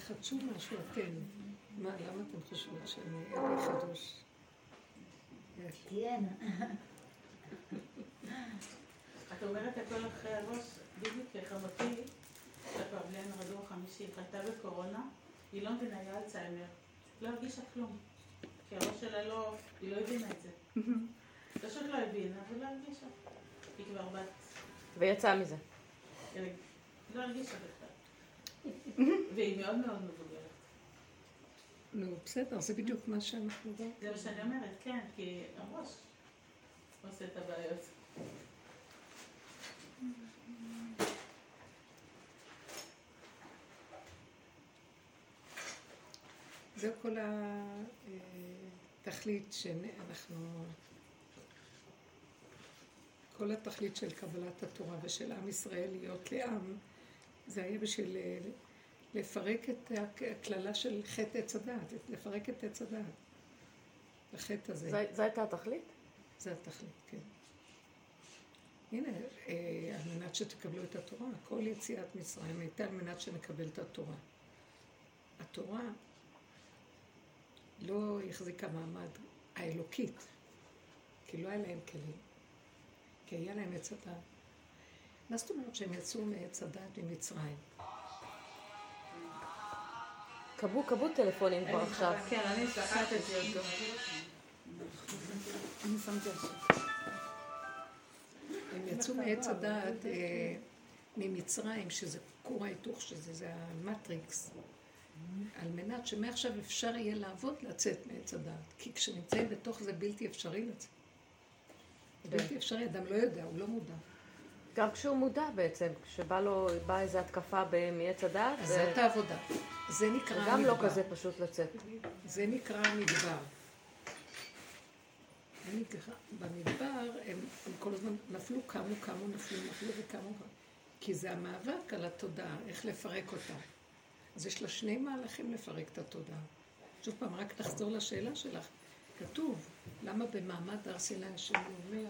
תחדשו משהו אתם. מה, למה אתם חושבים שאני אין לי חידוש? כן. את אומרת הכל אחרי הראש, בדיוק כחמותי, שכבר בלי רדור חמישי, חייתה בקורונה, היא לא מבינה, היה אלצהיימר. לא הרגישה כלום. כי הראש שלה לא, היא לא הבינה את זה. לא שאת לא הבינה, אבל לא הרגישה. היא כבר בת... ויצאה מזה. לא הרגישה בכלל. והיא מאוד מאוד מבוגרת. נו, בסדר, זה בדיוק מה שאנחנו רואים. זה מה שאני אומרת, כן, כי הראש עושה את הבעיות. זה כל התכלית שאנחנו, כל התכלית של קבלת התורה ושל עם ישראל להיות לעם, זה היה בשביל לפרק את הקללה של חטא עץ הדעת, לפרק את עץ הדעת. החטא הזה. זו הייתה התכלית? זה התכלית, כן. הנה, אה, על מנת שתקבלו את התורה, כל יציאת מצרים הייתה על מנת שנקבל את התורה. התורה לא החזיקה מעמד האלוקית, כי לא היה להם כלים, כי היה להם עץ הדת. מה זאת אומרת שהם יצאו מעץ הדת ממצרים? קבעו, קבעו טלפונים כבר עכשיו. כן, אני זה אותו. אני שמתי. הם יצאו מעץ הדעת אה, ממצרים, שזה כור ההיתוך שזה, זה המטריקס, על מנת שמעכשיו אפשר יהיה לעבוד לצאת מעץ הדעת. כי כשנמצאים בתוך זה בלתי אפשרי לצאת. כן. בלתי אפשרי, אדם לא יודע, הוא לא מודע. גם כשהוא מודע בעצם, כשבא לו, באה איזו התקפה מעץ הדעת. אז ו... זאת העבודה. זה נקרא המדבר. גם לא כזה פשוט לצאת. זה נקרא המדבר. במדבר הם, הם כל הזמן נפלו, קמו, קמו, נפלו, נפלו וקמו. כי זה המאבק על התודעה, איך לפרק אותה. אז יש לה שני מהלכים לפרק את התודעה. שוב פעם, רק נחזור לשאלה שלך. כתוב, למה במעמד הר סיני השם אומר...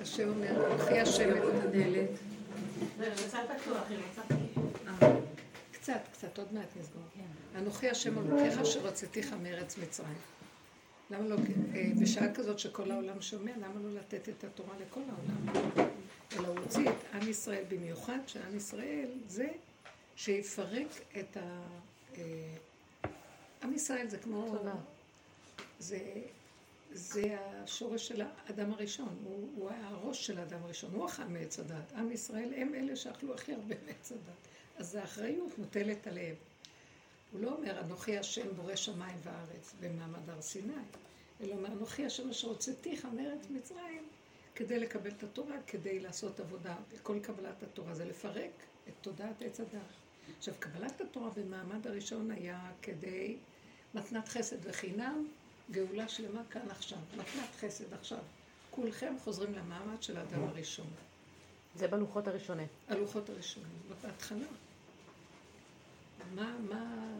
השם אומר, קחי השם את הדלת. קצת, קצת, עוד מעט נסגור. אנוכי השם אלוקיך אשר הוצאתיך מארץ מצרים. למה לא, אה, בשעה כזאת שכל העולם שומע, למה לא לתת את התורה לכל העולם? אלא הוא הוציא את עם ישראל במיוחד, שעם ישראל זה שיפרק את ה... אה, עם ישראל זה כמו... זה, זה השורש של האדם הראשון, הוא, הוא היה הראש של האדם הראשון, הוא אכל מעץ הדת. עם ישראל הם אלה שאכלו הכי הרבה מעץ הדת. אז האחריות מוטלת עליהם. הוא לא אומר, אנוכי השם בורא שמיים וארץ במעמד הר סיני, אלא אומר, אנוכי השם אשר הוצאתיך מארץ מצרים כדי לקבל את התורה, כדי לעשות עבודה. כל קבלת התורה זה לפרק את תודעת עץ הדת. עכשיו, קבלת התורה במעמד הראשון היה כדי מתנת חסד וחינם, גאולה שלמה כאן עכשיו. מתנת חסד עכשיו. כולכם חוזרים למעמד של האדם הראשון. זה בלוחות הראשונים. הלוחות הראשונים, בהתחלה. מה, מה,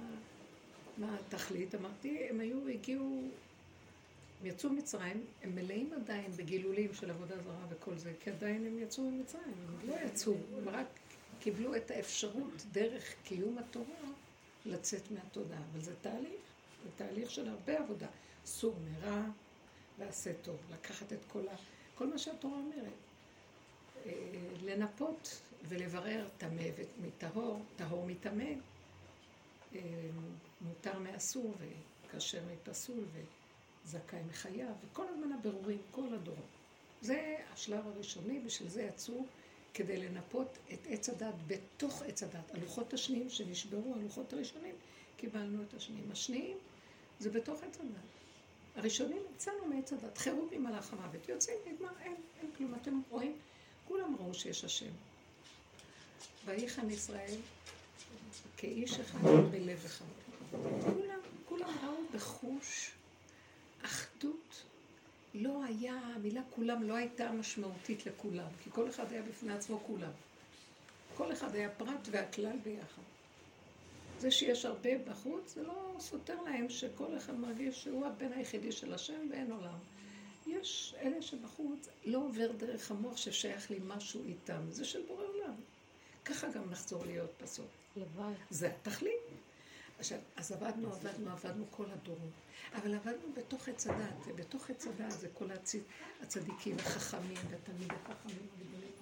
מה התכלית? אמרתי, הם היו, הגיעו, הם יצאו ממצרים, הם מלאים עדיין בגילולים של עבודה זרה וכל זה, כי עדיין הם יצאו ממצרים, הם לא יצאו, הם רק קיבלו את האפשרות דרך קיום התורה לצאת מהתודעה. אבל זה תהליך, זה תהליך של הרבה עבודה. סור מרע ועשה טוב. לקחת את כל ה... כל מה שהתורה אומרת. אה, לנפות ולברר טמא מטהור, טהור מטמא, אה, מותר מאסור וכשר מפסול וזכאי מחייב, וכל הזמן הבירורים, כל הדורות. זה השלב הראשוני, בשביל זה יצאו כדי לנפות את עץ הדת בתוך עץ הדת. הלוחות השניים שנשברו, הלוחות הראשונים, קיבלנו את השניים. השניים זה בתוך עץ הדת. הראשונים יצאנו מעץ הדת, חירות ממלאך המוות. יוצאים, נגמר, אין, אין כלום. אתם רואים? כולם ראו שיש השם. ויחן ישראל כאיש אחד בלב אחד. כולם, כולם ראו בחוש אחדות. לא היה, המילה כולם לא הייתה משמעותית לכולם, כי כל אחד היה בפני עצמו כולם. כל אחד היה פרט והכלל ביחד. זה שיש הרבה בחוץ, זה לא סותר להם שכל אחד מרגיש שהוא הבן היחידי של השם ואין עולם. יש אלה שבחוץ לא עובר דרך המוח ששייך לי משהו איתם, זה של בורא עולם. ככה גם נחזור להיות בסוף. לבד. זה התכלית. עכשיו, אז עבדנו, עבדנו, עבדנו כל הדורות. אבל עבדנו בתוך עץ הדת, ובתוך עץ הדת זה כל הצ... הצדיקים החכמים והתלמידי החכמים הגדולים.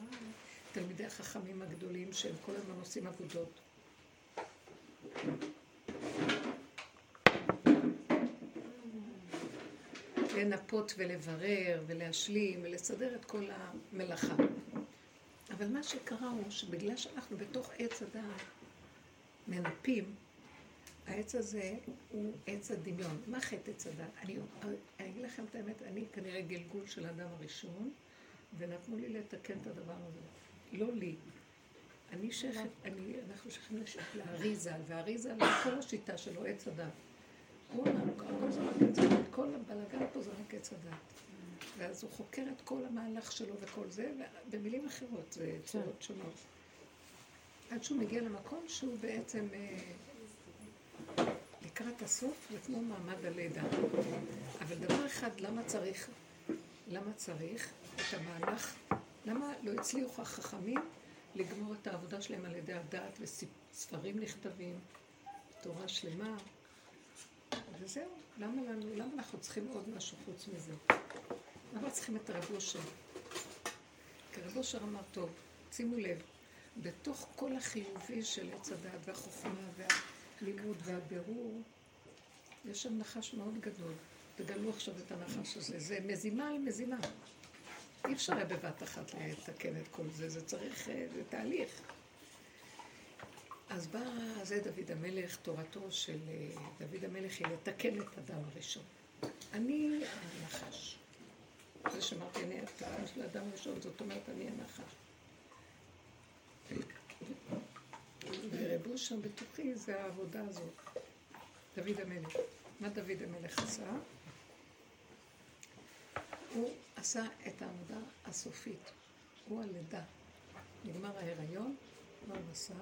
תלמידי החכמים הגדולים שהם כל הזמן עושים עבודות. לנפות ולברר ולהשלים ולסדר את כל המלאכה. אבל מה שקרה הוא שבגלל שאנחנו בתוך עץ הדעת מנפים, העץ הזה הוא עץ הדמיון. מה חטא עץ הדעת? אני, אגיד לכם את האמת, אני כנראה גלגול של האדם הראשון, ונתנו לי לתקן את הדבר הזה. לא לי. אני שייכת, אני, אנחנו שייכים לאריזל, ואריזל, כל השיטה שלו, עץ הדת. הוא הכל זה רק עץ הדת, כל הבלאגן פה זה רק עץ הדת. ואז הוא חוקר את כל המהלך שלו וכל זה, במילים אחרות, זה צורות. שונות. עד שהוא מגיע למקום שהוא בעצם אה, לקראת הסוף, זה כמו מעמד הלידה. אבל דבר אחד, למה צריך, למה צריך את המהלך, למה לא הצליחו החכמים לגמור את העבודה שלהם על ידי הדעת וספרים נכתבים, תורה שלמה, וזהו. למה לנו, למה אנחנו צריכים עוד משהו חוץ מזה? למה צריכים את רב אושר? כי רב אושר אמר, טוב, שימו לב, בתוך כל החיובי של עץ הדעת והחוכמה והלימוד והבירור, יש שם נחש מאוד גדול. תגלו עכשיו את הנחש הזה. זה מזימה על מזימה. אי אפשר היה בבת אחת לתקן את כל זה, זה צריך, אה, זה תהליך. אז בא זה דוד המלך, תורתו של אה, דוד המלך היא לתקן את אדם הראשון. אני הנחש. זה שאמרתי, אני התורה של האדם הראשון, זאת אומרת, אני הנחש. ורבו שם בתוכי זה העבודה הזאת. דוד המלך. מה דוד המלך עשה? הוא עשה את העבודה הסופית. הוא הלידה. נגמר ההיריון, מה הוא עשה?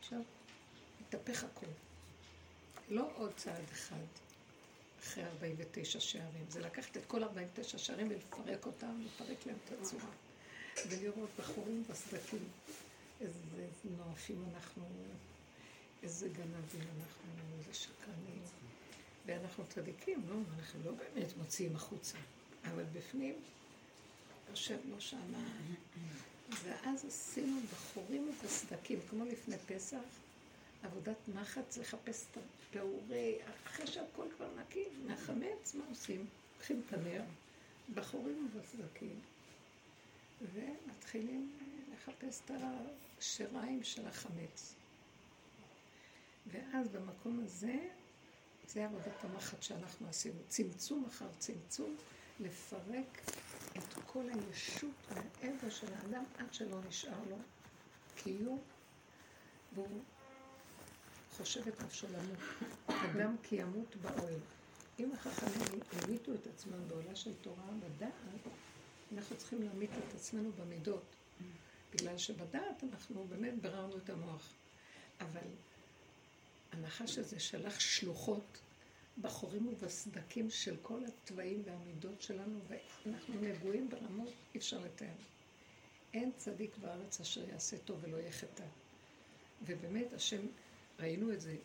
עכשיו, התהפך הכול. לא עוד צעד אחד אחרי 49 שערים, זה לקחת את כל 49 שערים ולפרק אותם, לפרק להם את הצורה. ולראות בחורים בסדקים, איזה נואפים אנחנו, איזה גנבים אנחנו, איזה שקרנים. ואנחנו צדיקים, לא? אנחנו לא באמת מוציאים החוצה, אבל בפנים יושב לו שמה. ואז עשינו בחורים ובסדקים, כמו לפני פסח, עבודת מחץ, לחפש את הפעורי, אחרי שהכל כבר נקי, מהחמץ, מה עושים? לוקחים את הנר, בחורים ובסדקים, ומתחילים לחפש את השיריים של החמץ. ואז במקום הזה זה עבודת המחט שאנחנו עשינו, צמצום אחר צמצום, לפרק את כל הישות והאגו של האדם עד שלא נשאר לו קיום, והוא חושב את נפשו למות. אדם כי ימות באוהל. אם החכמים המיתו את עצמם בעולה של תורה בדעת, אנחנו צריכים להמית את עצמנו במידות. בגלל שבדעת אנחנו באמת ביררנו את המוח. אבל הנחש הזה שלח שלוחות בחורים ובסדקים של כל התוואים והמידות שלנו, ואנחנו נגועים ברמות, אי אפשר לתאר. אין צדיק בארץ אשר יעשה טוב ולא יהיה. ובאמת, השם, ראינו את זה.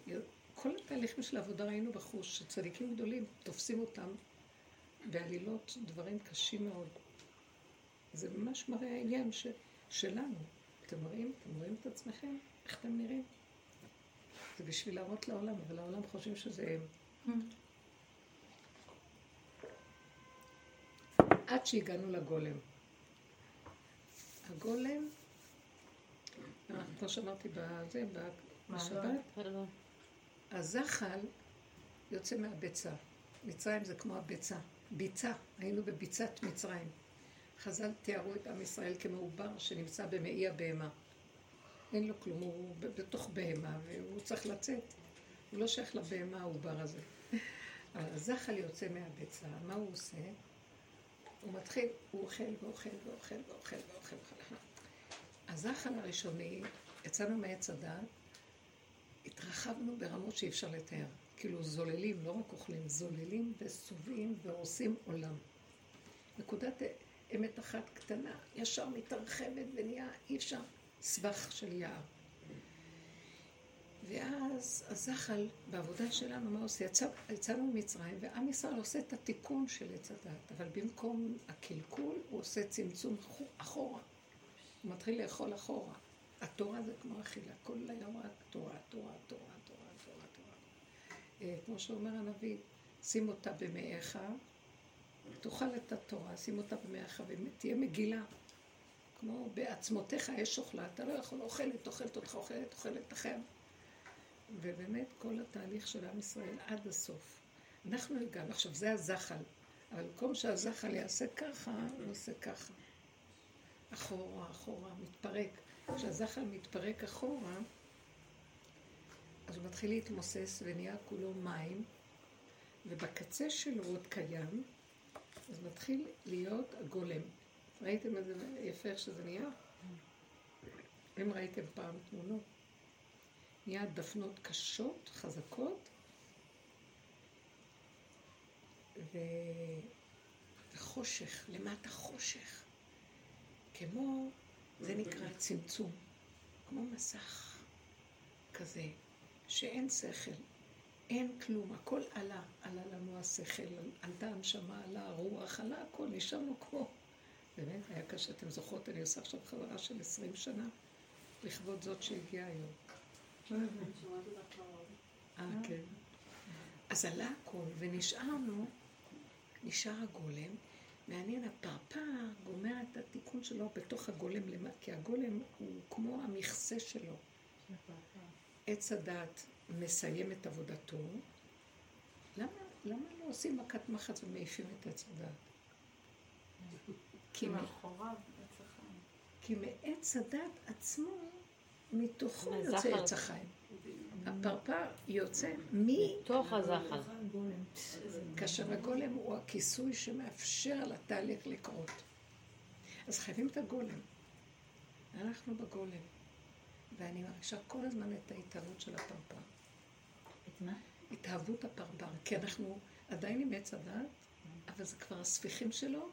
כל התהליכים של העבודה ראינו בחוש, שצדיקים גדולים תופסים אותם בעלילות דברים קשים מאוד. זה ממש מראה העניין ש, שלנו. אתם רואים? אתם רואים את עצמכם? איך אתם נראים? זה בשביל להראות לעולם, אבל העולם חושבים שזה הם. עד שהגענו לגולם. הגולם, כמו שאמרתי בזה, בשבת, הזחל יוצא מהביצה. מצרים זה כמו הביצה. ביצה, היינו בביצת מצרים. חז"ל תיארו את עם ישראל כמעובר שנמצא במעי הבהמה. אין לו כלום, הוא בתוך בהמה והוא צריך לצאת. הוא לא שייך לבהמה העובר הזה. הזחל יוצא מהביצה, מה הוא עושה? הוא מתחיל, הוא אוכל ואוכל ואוכל ואוכל ואוכל. הזחל הראשוני, יצאנו מעץ הדת, התרחבנו ברמות שאי אפשר לתאר. כאילו זוללים, לא רק אוכלים, זוללים וסובעים והורסים עולם. נקודת אמת אחת קטנה, ישר מתרחבת ונהיה, אי אפשר, סבך של יער. ואז הזחל, בעבודה שלנו, מה עושה? יצא, יצאנו ממצרים, ועם ישראל עושה את התיקון של עץ הדת, אבל במקום הקלקול, הוא עושה צמצום אחורה. הוא מתחיל לאכול אחורה. התורה זה כמו אכילה, כל היום רק תורה, תורה, תורה, תורה, תורה, תורה. אה, כמו שאומר הנביא, שים אותה במאיך, תאכל את התורה, שים אותה במאיך ותהיה מגילה. כמו בעצמותיך יש אוכלה, אתה לא יכול, אוכלת, אוכלת אותך, אוכלת, אוכלת, אחר. ובאמת כל התהליך של עם ישראל עד הסוף. אנחנו הגענו, עכשיו זה הזחל, אבל במקום שהזחל יעשה ככה, הוא עושה ככה. אחורה, אחורה, מתפרק. כשהזחל מתפרק אחורה, אז הוא מתחיל להתמוסס ונהיה כולו מים, ובקצה שלו עוד קיים, אז מתחיל להיות הגולם. ראיתם איזה יפה איך שזה נהיה? אם ראיתם פעם תמונות. נהיה דפנות קשות, חזקות, ו... וחושך, למטה חושך. כמו, זה נקרא צמצום, כמו מסך כזה, שאין שכל, אין כלום, הכל עלה, עלה לנו השכל, עלתה הנשמה, עלה הרוח, עלה הכל, נשארנו כמו... באמת, היה קשה, אתם זוכרות, אני עושה עכשיו חברה של עשרים שנה, לכבוד זאת שהגיעה היום. אה, כן. אז עלה הכל, ונשארנו, נשאר הגולם. מעניין, הפרפר גומר את התיקון שלו בתוך הגולם, כי הגולם הוא כמו המכסה שלו. עץ הדת מסיים את עבודתו. למה, למה לא עושים מכת מחץ ומעיפים את עץ הדת? כי מעץ הדת עצמו מתוכו יוצא עץ החיים. הפרפר יוצא מתוך הזחל. כאשר הגולם הוא הכיסוי שמאפשר לתהליך לקרות. אז חייבים את הגולם. אנחנו בגולם. ואני מרגישה כל הזמן את ההתאהבות של הפרפר. התאהבות הפרפר. כי אנחנו עדיין עם עץ הדת, אבל זה כבר הספיחים שלו,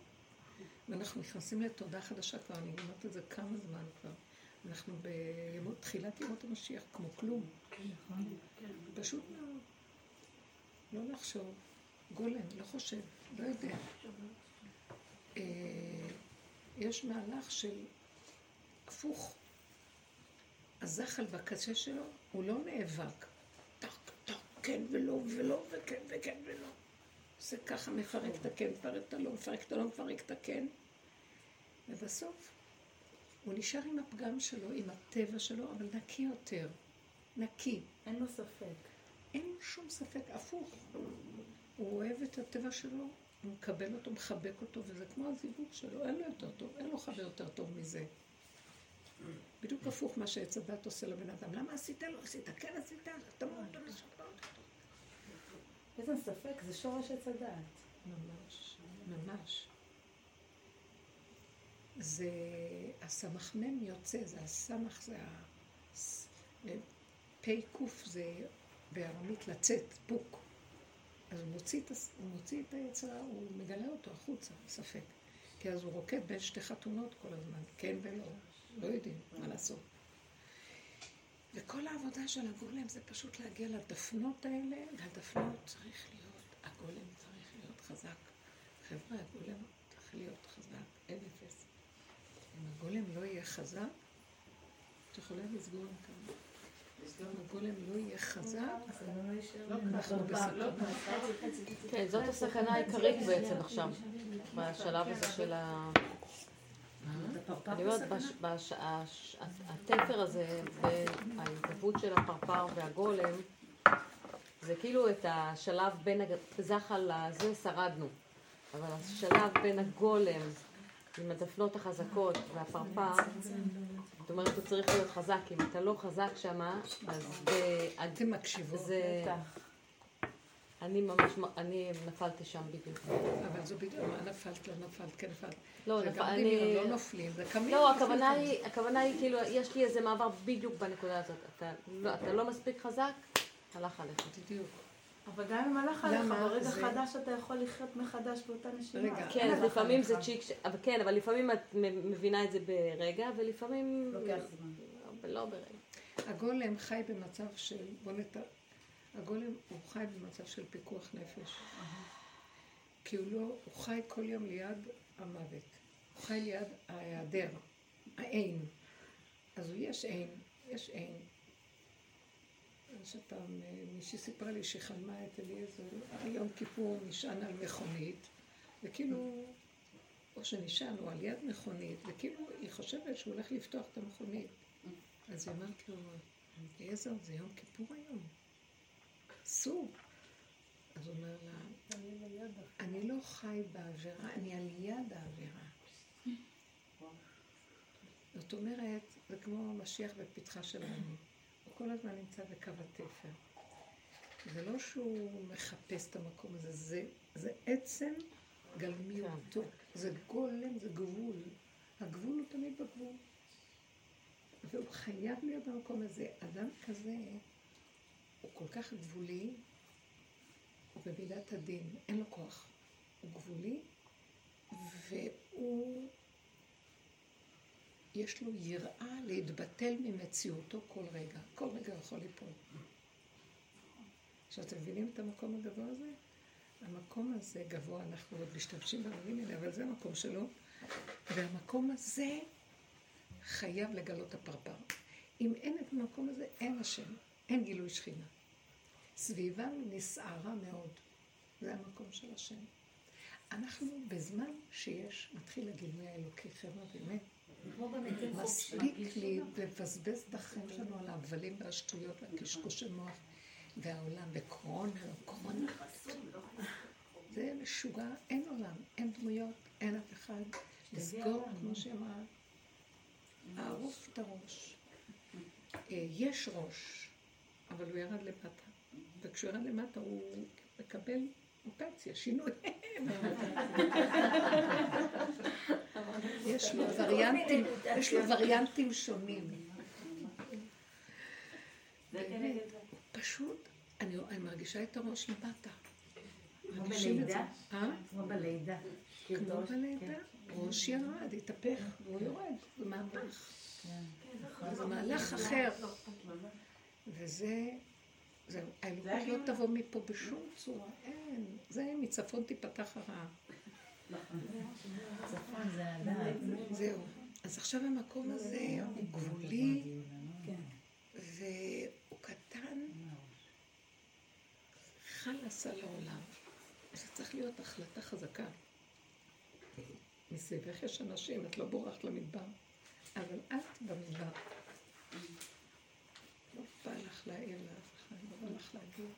ואנחנו נכנסים לתודה חדשה כבר, אני אומרת את זה כמה זמן כבר. אנחנו בתחילת ימות המשיח, כמו כלום. פשוט מאוד. לא לחשוב. גולם, לא חושב, לא יודע. אה, יש מהלך של הפוך. הזחל והקשה שלו, הוא לא נאבק. כן ולא, ולא, וכן וכן ולא. זה ככה מפרק את הכן, מפרק את הלא, מפרק את הלא, מפרק את הכן. ובסוף הוא נשאר עם הפגם שלו, עם הטבע שלו, אבל נקי יותר. נקי. אין לו ספק. אין שום ספק, הפוך. הוא אוהב את הטבע שלו, הוא מקבל אותו, מחבק אותו, וזה כמו הזיווג שלו, אין לו יותר טוב, אין לו חבר יותר טוב מזה. בדיוק הפוך מה שעץ הדת עושה לבן אדם. למה עשית? לא עשית, כן עשית, אתה מאוד איזה ספק, זה שורש עץ הדת. ממש, ממש. זה הסמ"ם יוצא, זה הסמ"ך, זה ה... פ"ק זה בארמית לצאת, פוק. אז הוא מוציא, את, הוא מוציא את היצרה, הוא מגלה אותו החוצה, ספק. כי אז הוא רוקד בין שתי חתונות כל הזמן, כן ולא, לא יודעים מה לעשות. וכל העבודה של הגולם זה פשוט להגיע לדפנות האלה, והדפנות צריך להיות, הגולם צריך להיות חזק. חבר'ה, הגולם צריך להיות חזק, אין אפס. אם הגולם לא יהיה חזק, את יכולה לסגור כאן. הגולם לא יהיה חזק, אנחנו בסכנה. כן, זאת הסכנה העיקרית בעצם עכשיו, בשלב הזה של ה... אני אומרת, התפר הזה וההתהוות של הפרפר והגולם, זה כאילו את השלב בין הזחל לזה שרדנו, אבל השלב בין הגולם עם הדפנות החזקות והפרפר, זאת אומרת, הוא צריך להיות חזק. אם אתה לא חזק שמה, אז אתם מקשיבות. זה... אני ממש, אני נפלתי שם בדיוק. אבל זו בדיוק, מה נפלת, לא נפלת, כן נפלת. לא, זה נפל, גם אני... דמיון, לא נופלים, זה קמים. לא, הכוונה היא, הכוונה היא כאילו, יש לי איזה מעבר בדיוק בנקודה הזאת. אתה לא, אתה לא מספיק חזק, הלך עליך. בדיוק. אבל גם אם הלך עליך? ברגע זה- חדש אתה יכול לחיות מחדש באותה נשימה. רגע. כן, אז לפעמים זה. צ'יק, אבל כן, אבל לפעמים את מ- מבינה את זה ברגע, ולפעמים... לוקח זמן. אבל לא ברגע. הגולם חי במצב של, בוא נת... הגולם הוא חי במצב של פיקוח נפש. כי הוא לא, הוא חי כל יום ליד המוות. הוא חי ליד ההיעדר, האין. אז הוא יש אין, יש אין. שפעם אה, מישהי סיפרה לי שהיא חלמה את אליעזר, יום כיפור נשען על מכונית, וכאילו, או שנשען, או על יד מכונית, וכאילו היא חושבת שהוא הולך לפתוח את המכונית. אז היא אמרת לו, אליעזר, זה יום כיפור היום. אסור. אז הוא אומר לה, אני לא חי בעבירה, אני על יד העבירה. זאת אומרת, זה כמו משיח בפתחה של העני. הוא כל הזמן נמצא בקו התפר. זה לא שהוא מחפש את המקום הזה, זה, זה עצם גלמיותו. זה גולם, זה גבול. הגבול הוא תמיד בגבול. והוא חייב להיות במקום הזה. אדם כזה הוא כל כך גבולי, הוא במידת הדין, אין לו כוח. הוא גבולי, והוא, יש לו יראה להתבטל ממציאותו כל רגע. כל רגע יכול ליפול. עכשיו, אתם מבינים את המקום הגבוה הזה? המקום הזה גבוה, אנחנו עוד משתמשים במילים האלה, אבל זה המקום שלו. והמקום הזה חייב לגלות הפרפר. אם אין את המקום הזה, אין השם, אין גילוי שכינה. סביבנו נסערה מאוד. זה המקום של השם. אנחנו בזמן שיש, מתחיל הגילוי האלוקי, חבר'ה, באמת. מספיק לי לבזבז את החיים שלנו על ההבלים והשטויות והקשקושי מוח והעולם, וקורונה, לא קורונה. זה משוגע, אין עולם, אין דמויות, אין אף אחד. לסגור, כמו שאמרה, לערוף את הראש. אה, יש ראש, אבל הוא ירד למטה. וכשהוא ירד למטה הוא מקבל מוטציה, שינוי. יש לו וריאנטים, יש לו וריאנטים שונים. באמת, פשוט, אני מרגישה את הראש למטה. כמו את זה. בלידה? אה? כמו בלידה. כמו בלידה, ראש ירד, התהפך, והוא יורד, זה מהפך. זה מהלך אחר. וזה, זהו, האלוקות לא תבוא מפה בשום צורה, אין. זה מצפון תיפתח הרעה. הדעת. זהו. אז עכשיו המקום הזה הוא גבולי, והוא קטן, חלאס על העולם. זה צריך להיות החלטה חזקה. מסביבך יש אנשים, את לא בורחת למדבר, אבל את במדבר. לך להעיר לאף אחד, לא לך להגיד.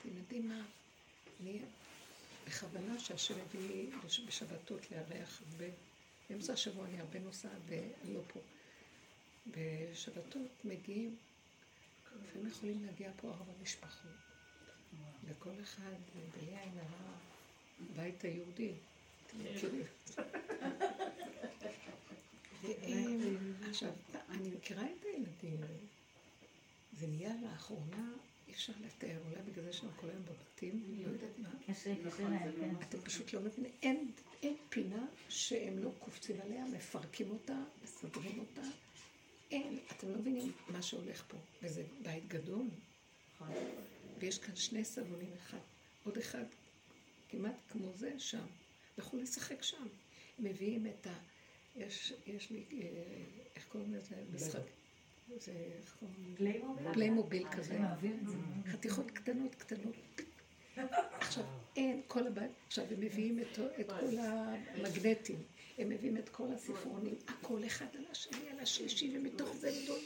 אתם יודעים מה? אני בכוונה שהשם הביא לי בש- בשבתות לארח הרבה. באמצע השבוע אני הרבה נוסעת ואני לא פה. בשבתות מגיעים, לפעמים יכולים להגיע פה ארבע משפחות. וכל אחד בלי עין הרע, הבית היהודי. עכשיו, אני מכירה את הילדים. זה נהיה לאחרונה, אי אפשר לתאר, אולי בגלל זה שאנחנו כל היום בבתים, אני לא יודעת מה. קשה להם, כן. אתם פשוט לא מבינים, אין, פינה שהם לא קופצים עליה, מפרקים אותה, מסדרים אותה. אין, אתם לא מבינים מה שהולך פה. וזה בית גדול. ויש כאן שני סלונים, אחד, עוד אחד, כמעט כמו זה, שם. לכו לשחק שם. מביאים את ה... יש, יש לי, אה, איך קוראים לזה? משחק. זה, איך קוראים לזה? פליימוביל כזה. חתיכות קטנות, קטנות. עכשיו, אין, כל הבית, עכשיו הם מביאים את, את כל המגנטים, הם מביאים את כל הספרונים, הכל אחד על השני, על השלישי, ומתוך זה גדול,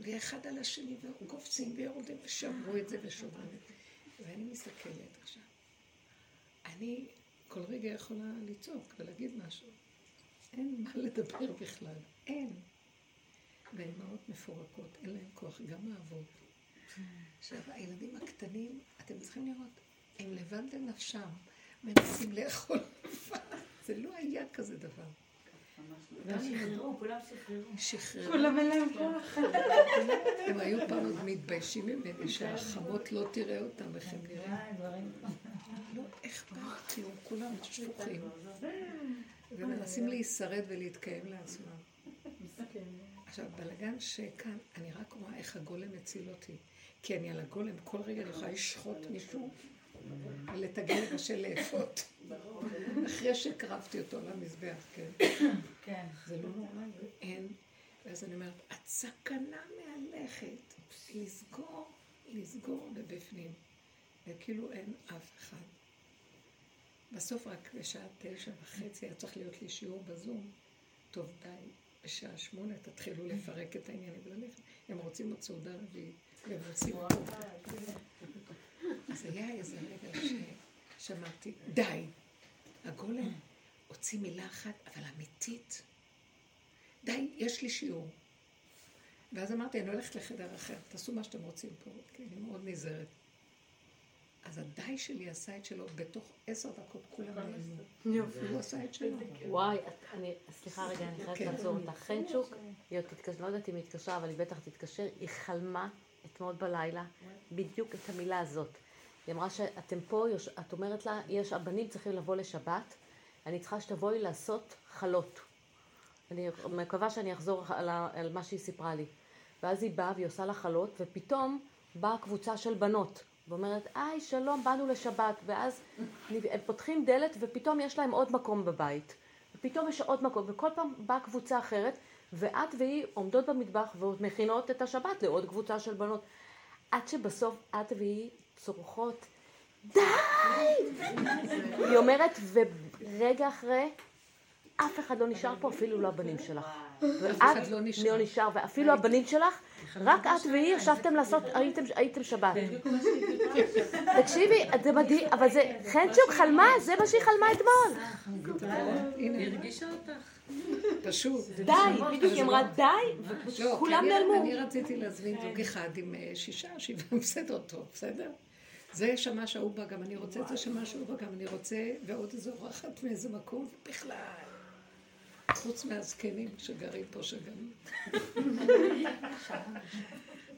ואחד על השני, וקופצים ויורדים, ושמרו את זה ושומרים את זה. ואני מסתכלת עכשיו. אני כל רגע יכולה לצעוק ולהגיד משהו. אין מה לדבר בכלל, אין. והאימהות מפורקות, אין להן כוח, גם האבות. עכשיו, הילדים הקטנים, אתם צריכים לראות, הם לבד לנפשם, מנסים לאכול זה לא היה כזה דבר. והם שחררו, כולם שחררו. שחררו. כולם אין להם כוח. הם היו פעם עוד מתביישים ממני שהחמות לא תראה אותם, איך הם נראים. לא אכפת כלום, כולם שפוכים. ומנסים להישרד ולהתקיים לעצמם. עכשיו, בלגן שכאן, אני רק רואה איך הגולם מציל אותי. כי אני על הגולם, כל רגע אני יכולה לשחוט מישהו ולתגל לבשל לאפות. אחרי שהקרבתי אותו למזבח, כן. כן. זה לא נורא, אין. ואז אני אומרת, את סכנה מהלכת. לסגור, לסגור בבפנים. וכאילו אין אף אחד. בסוף רק בשעה תשע וחצי היה צריך להיות לי שיעור בזום. טוב, די, בשעה שמונה תתחילו לפרק את העניינים וללכת. הם רוצים עוד סעודה רביעית, והם רוצים... אז היה איזה רגע ששמעתי, די, הגולם הוציא מילה אחת, אבל אמיתית. די, יש לי שיעור. ואז אמרתי, אני הולכת לחדר אחר, תעשו מה שאתם רוצים פה, כי אני מאוד נזהרת. אז הדי שלי עשה את שלו, בתוך עשר דקות כולם נעלמו. יופי. הוא עשה את שלו. וואי, אני, סליחה רגע, אני חייבת כן. לעצור אותך. חנצ'וק, היא עוד תתקשר, לא יודעת אם היא התקשרה, אבל היא בטח תתקשר, היא חלמה אתמול בלילה בדיוק את המילה הזאת. היא אמרה שאתם פה, את אומרת לה, יש, הבנים צריכים לבוא לשבת, אני צריכה שתבואי לעשות חלות. אני מקווה שאני אחזור על, על מה שהיא סיפרה לי. ואז היא באה והיא עושה לה חלות, ופתאום באה קבוצה של בנות, ואומרת, היי, שלום, באנו לשבת. ואז הם פותחים דלת, ופתאום יש להם עוד מקום בבית. ופתאום יש עוד מקום, וכל פעם באה קבוצה אחרת, ואת והיא עומדות במטבח ומכינות את השבת לעוד קבוצה של בנות. עד שבסוף את והיא צורחות, די! היא אומרת, ורגע אחרי, אף אחד לא נשאר פה, אפילו לא הבנים שלך. ואת אחד לא נשאר. לא נשאר, ואפילו הבנים שלך, רק את והיא ישבתם לעשות, הייתם- שבת. תקשיבי, זה מדהים, אבל זה, חנצ'וק חלמה, זה מה שהיא חלמה אתמול. הנה, הרגישה אותך. פשוט. די, בדיוק, היא אמרה די, לא, וכולם נעלמו. אני רציתי להזמין זוג אחד עם אה, שישה, שבעה, בסדר, טוב, בסדר? זה ההוא בא, גם אני רוצה את זה ההוא בא, גם אני רוצה, ועוד איזו אורחת מאיזה מקום, בכלל. חוץ מהזקנים שגרים פה, שגם...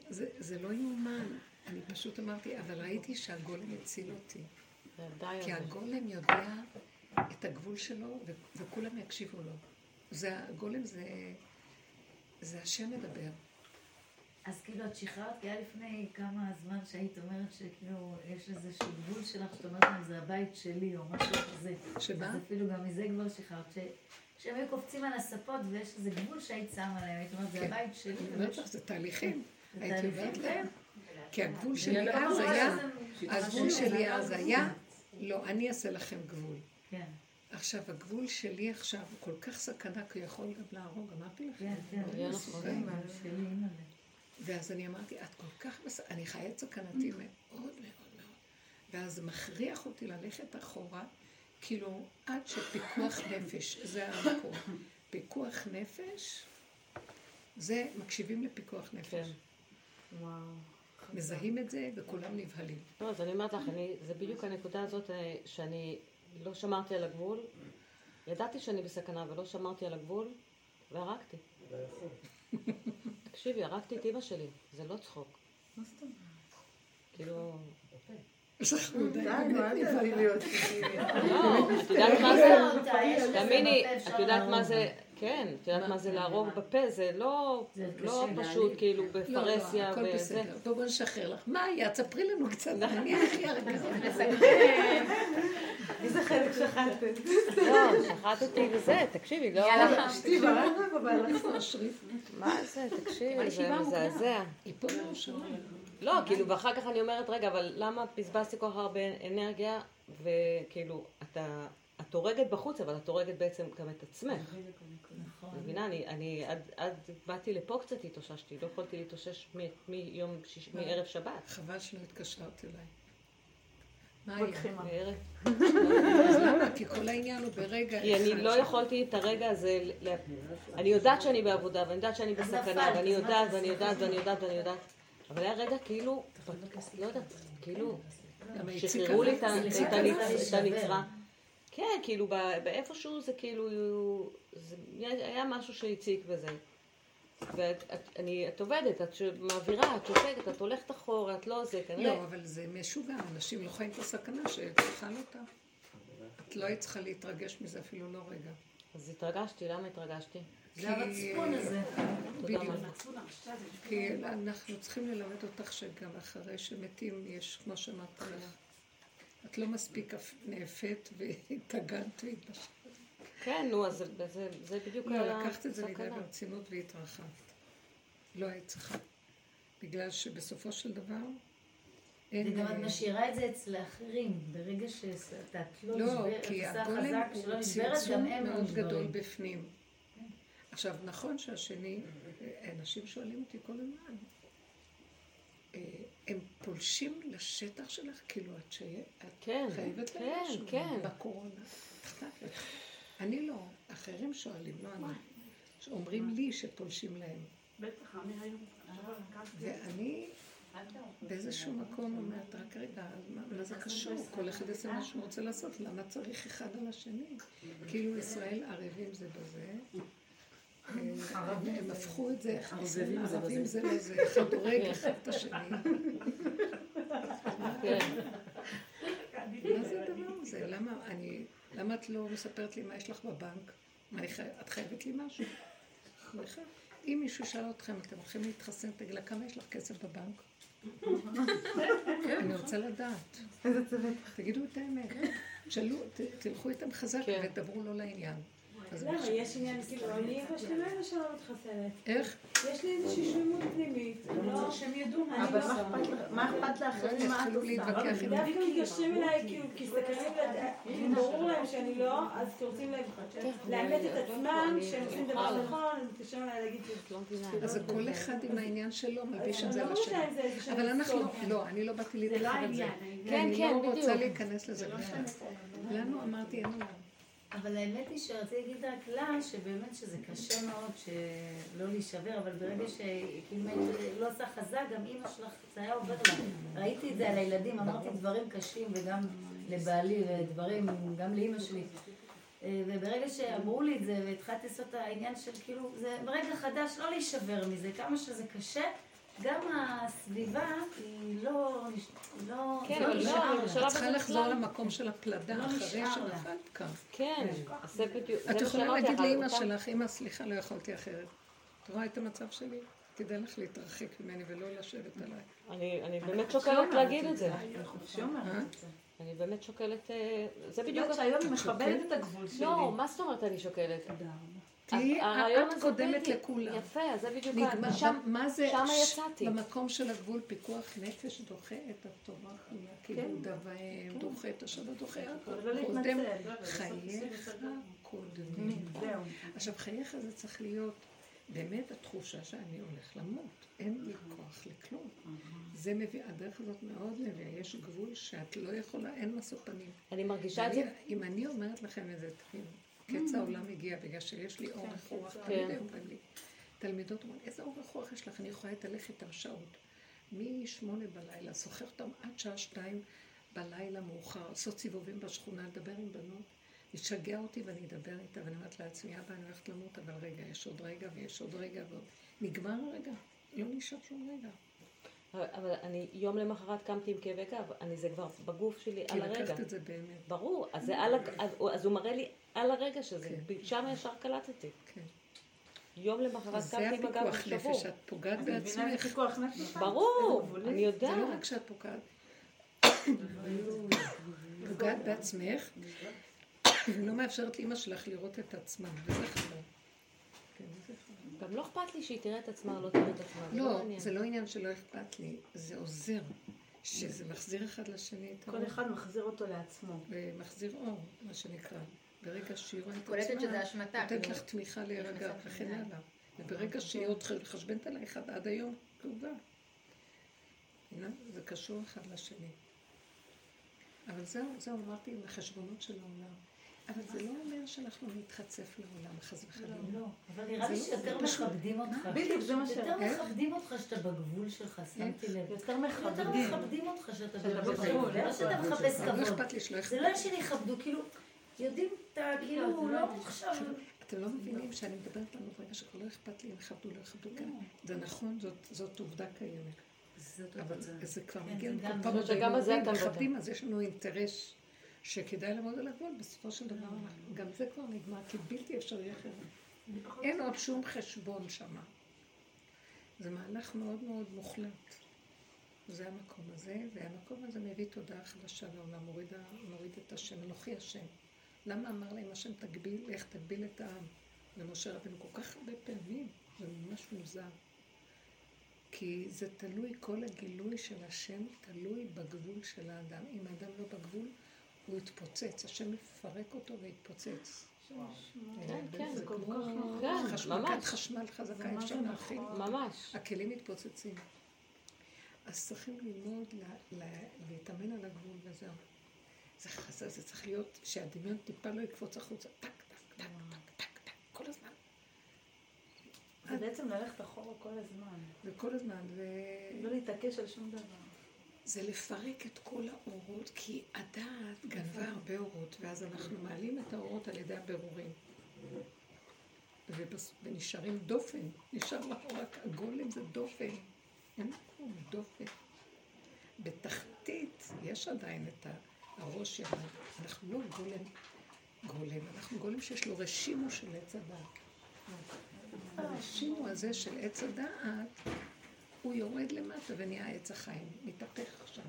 זה, זה לא יאומן. אני פשוט אמרתי, אבל ראיתי שהגולם הציל אותי. כי. הגולם יודע את הגבול שלו, ו- וכולם יקשיבו לו. זה, הגולם זה, זה השם מדבר. אז כאילו את שחררת, כי היה לפני כמה זמן שהיית אומרת שכאילו יש איזשהו גבול שלך, שאת אומרת להם זה הבית שלי או משהו כזה. שמה? אז אפילו גם מזה כבר שחררת, ש... שהם היו קופצים על הספות ויש איזה גבול שהיית שמה עליהם, היית אומרת זה כן. הבית שלי. אני אומרת לך, זה תהליכים. זה הייתי תהליכים, אומרת כן. להם. כי הגבול שלי אז היה, הגבול שלי אז היה, לא, אני אעשה לכם גבול. כן, עכשיו, הגבול שלי עכשיו הוא כל כך סכנה, כי הוא יכול גם להרוג, אמרתי לכם. כן, כן. ואז אני אמרתי, את כל כך, מס... אני חיה את סכנתי מאוד מאוד מאוד. ואז מכריח אותי ללכת אחורה, כאילו, עד שפיקוח נפש, זה המקום. פיקוח נפש, זה, מקשיבים לפיקוח נפש. כן. וואו. מזהים את זה וכולם נבהלים. לא, אז אני אומרת לך, אני, זה בדיוק הנקודה הזאת אה, שאני לא שמרתי על הגבול. ידעתי שאני בסכנה ולא שמרתי על הגבול, והרגתי. תקשיבי, הרגתי את אימא שלי, זה לא צחוק. כאילו... לא, מה זה? יש לזה תאמיני, בפה, אפשר את יודעת. מה זה, כן, את יודעת מה זה להרוג בפה, זה לא לא פשוט כאילו לא, לא, בפרהסיה הכל וזה. בסדר. טוב, בוא נשחרר לך. מה היה? תספרי לנו קצת. אני הכי הרגע. איזה חלק שכחת? לא, שחטתי וזה, תקשיבי, לא... אשתי ברק ובבעלך. איפה השריף? מה זה, תקשיבי, זה מזעזע. היא פה בירושלים. לא, כאילו, ואחר כך אני אומרת, רגע, אבל למה בזבזתי כל כך הרבה אנרגיה, וכאילו, אתה... את הורגת בחוץ, אבל את הורגת בעצם גם את עצמך. נכון. מבינה? אני, אני עד, עד באתי לפה קצת התאוששתי, לא יכולתי להתאושש מ- מיום, שיש, מערב שבת. חבל שלא התקשרת אליי. מה היה? אז למה? כי כל העניין הוא ברגע כי אני אחד לא יכולתי את הרגע הזה, אני יודעת שאני בעבודה, ואני יודעת שאני בסכנה, ואני יודעת? ואני יודעת, ואני יודעת, ואני יודעת, אבל היה רגע כאילו, לא יודעת, כאילו, שחררו לי? את. הנצרה. כן, כאילו באיפשהו זה כאילו, זה היה משהו שהציק בזה. ואת עובדת, את מעבירה, את שותקת, את הולכת אחורה, את לא זה, כנראה. לא, אבל זה משוגע, אנשים לא חיים את הסכנה שתאכל אותה. את לא היית צריכה להתרגש מזה אפילו לא רגע. אז התרגשתי, למה התרגשתי? זה המצפון הזה. בדיוק. כי אנחנו צריכים ללמד אותך שגם אחרי שמתים יש, כמו שאמרת לך, את לא מספיק אפ- נאפית והתאגנת והתבשלת. כן, נו, אז זה- בדיוק לא, לקחת את זה מדי הסכנה. ברצינות והתרחבת. לא היית צריכה. בגלל שבסופו של דבר. וגם את אה, משאירה את זה אצל האחרים. ברגע שאת לא לא, נשברת, כי את עושה הגולם חזק שלא הוא נשברת, צמצום גם הם לא מאוד גדול. בפנים. עכשיו, נכון שהשני, אנשים שואלים אותי כל הזמן, אה, הם פולשים לשטח שלך, כאילו את שייכת, כן, את חייבת כן, להם משהו כן. בקורונה. אני לא, אחרים שואלים, לא אני. שאומרים לי שפולשים להם. בטח, אני היום. ואני באיזשהו מקום אומרת, רק רגע, מה זה קשור? כל אחד יעשה מה שהוא רוצה לעשות, למה צריך אחד על השני? כאילו ישראל ערבים זה בזה. הם- הפכו את זה, ערבים זה לזה, אחד הורג אחד את השני. כן. מה זה הדבר הזה? למה אני, למה את לא מספרת לי מה יש לך בבנק? מה, אני חי- את חייבת לי משהו? אם מישהו שאל אתכם, אתם הולכים להתחסן, תגיד לה, כמה יש לך כסף בבנק? אני רוצה לדעת. איזה צוות. תגידו את האמת. ת- תלכו איתם חזק כן. ותדברו לא לעניין. אז למה? יש עניין, כאילו, אני לא שלא מתחסנת. איך? יש לי איזושהי שלמות פנימית. לא- שהם ידעו אני אבל לא- מה אכפת לך- מה אכפת לאחרים מה את יתחילו עושה? דווקא מתקשרים אליי, כאילו, כי סקרים, כאילו, ברור להם שאני לא, אז כי רוצים לה- לאמת את עצמם, שהם עושים דבר נכון, הם מתקשרים אליי להגיד שזה לא. אז כל אחד עם העניין שלו, מלביש את אני זה לא על השני. אבל אנחנו. לא, אני לא באתי לא להתרחב על זה. העניין. כן, אני כן, לא רוצה בדיוק. להיכנס לזה בכלל. לנו אמרתי, אין עולם. אבל האמת היא שרציתי להגיד רק לה, שבאמת שזה קשה מאוד שלא להישבר, אבל ברגע שכאילו לא עושה חזק, גם אימא שלך, זה היה עובר לה. ראיתי את זה על הילדים, אמרתי דברים קשים, וגם לבעלי, ודברים, גם לאימא שלי. אה, וברגע שאמרו לי את זה, והתחלתי לעשות את העניין של כאילו, זה רגע חדש, לא להישבר מזה, כמה שזה קשה. גם הסביבה היא לא, לא, כן, לא אבל לא, את צריכה לחזור. למקום של הפלדה לא אחרי שנפלת כאן. כן, אז זה בדיוק. את יכולה להגיד לאימא שלך, אימא, סליחה, לא יכולתי אחרת. את רואה את המצב שלי? כדאי לך להתרחק ממני ולא לשבת עליי. אני באמת שוקלת להגיד את זה. אני חופשי אומרת את זה. אני באמת שוקלת... אה, זה את בדיוק... יודעת שהיום אני מכבדת את הגבול שלי. לא, מה זאת אומרת אני שוקלת? תהיי את קודמת. לכולם. יפה, זה בדיוק... נגמר, שם- מה זה, שמה ש- יצאתי. במקום של הגבול פיקוח נפש דוחה את התורה חיה, כאילו דבהם, דוחה את השבת, דוחה הכל. לא להתנצל. קודם לא, חייך. קודמים. עכשיו חייך זה צריך להיות באמת התחושה שאני הולך למות, אין לי כוח לכלום. זה מביא, הדרך הזאת מאוד מביאה, יש גבול שאת לא יכולה, אין משוא פנים. אני מרגישה את זה. אם אני אומרת לכם את זה, תבינו, קץ העולם הגיע בגלל שיש לי אורך רוח, תמיד כן. היו אומרים לי, תלמידות אומרות, איזה אורך רוח יש לך, אני יכולה להתהלך איתם שעות. משמונה בלילה, שוחח אותם עד שעה שתיים בלילה מאוחר, לעשות סיבובים בשכונה, לדבר עם בנות, לשגע אותי ואני אדבר איתה, ואני אומרת לעצמי, אבא, אני הולכת למות, אבל רגע, יש עוד רגע ויש עוד רגע ועוד. נגמר הרגע, לא נשאר שום רגע. אבל- אני יום למחרת קמתי עם כאבי גב, אני זה כבר בגוף שלי כי על הרגע. לקחת את זה באמת, ברור, אז זה על הג... אז הוא- אז הוא מראה לי על הרגע שזה, כן. שם ישר קלטתי. כן. יום למחרת זה קמתי עם הגב הפיקוח שבור. נפש, את פוגעת בעצמך. איזה פיקוח נפש? ברור, אני זה לא יודעת. רק שאת פוגעת, פוגעת בעצמך, ולא מאפשרת לאימא שלך לראות את עצמה, וזה חבל. כן, זה חבל. גם לא אכפת לי שהיא תראה את עצמה או לא תראה את עצמה, זה לא, מעניין. זה לא עניין שלא אכפת לי, זה עוזר, שזה מחזיר אחד לשני את האור, כל אחד מחזיר אותו לעצמו. ומחזיר אור, מה שנקרא. ברגע שהיא רואה את קולטת עצמה, שזה אשמתה, נותנת כאילו. לך תמיכה להירגע וכן. הלאה. וברגע שהיא עוד חשבנת עלייך עד- עד היום, כאובה. זה קשור אחד לשני. אבל זהו, זהו, אמרתי, עם החשבונות של העולם. אבל זה לא אומר שאנחנו נתחצף לעולם, חס וחלילה. לא, אבל נראה לי לא- שיותר. מכבדים אותך. בדיוק, זה מה ש... יותר כן? מכבדים אותך שאתה בגבול שלך, שמתי לב. יותר יותר מכבדים. אותך שאתה בגבול. לא שאתה מחפש לא כבוד. זה לא שהם יכבדו, כאילו, יודעים, אתה כאילו, לא עכשיו... אתם לא מבינים שאני מדברת לנו רגע שכבר לא אכפת לי אם יכבדו לא יכבדו, כן. זה נכון, זאת- עובדה קיימת. אבל. זה כבר כן, מגיע למקום שגם על זה אתה מדבר. מכבדים, אז יש לנו אינטרס שכדאי לעמוד על הגבול, בסופו של דבר, אנחנו- גם זה כבר נגמר, כי בלתי אפשרי אחרת. אין עוד שום חשבון שמה. זה מהלך מאוד מאוד מוחלט. זה המקום הזה, והמקום הזה מביא תודעה חדשה לעולם, מוריד את השם, אנוכי השם. למה אמר להם השם תגביל, איך תגביל את העם? למשה רבנו כל כך הרבה פעמים, זה ממש מוזר. כי זה תלוי, כל הגילוי של השם תלוי בגבול של האדם. אם האדם לא בגבול, הוא יתפוצץ. השם יפרק אותו ויתפוצץ. כן, כן, זה כל כך נכון. מכת חשמל חזקה, מה אפשר להכיל. נכון. ממש. הכלים מתפוצצים. אז צריכים ללמוד לה- לה- להתאמן על הגבול וזהו. זה חסר, זה צריך להיות שהדמיון טיפה לא יקפוץ החוצה. טק, טק, טק, טק, טק, טק, כל הזמן. זה בעצם ללכת אחורה כל הזמן. וכל הזמן, ו... לא להתעקש על שום דבר. זה לפרק את כל האורות, כי הדעת גנבה הרבה אורות, ואז אנחנו מעלים את האורות על ידי הבירורים. ונשארים דופן, נשאר רק הגולם זה דופן. אין כלום, דופן. בתחתית יש עדיין את ה- הראש ירד. אנחנו לא גולם גולם, אנחנו גולם שיש לו רשימו של עץ הדעת. הרשימו הזה של עץ הדעת הוא יורד למטה ונהיה עץ החיים, מתהפך שם.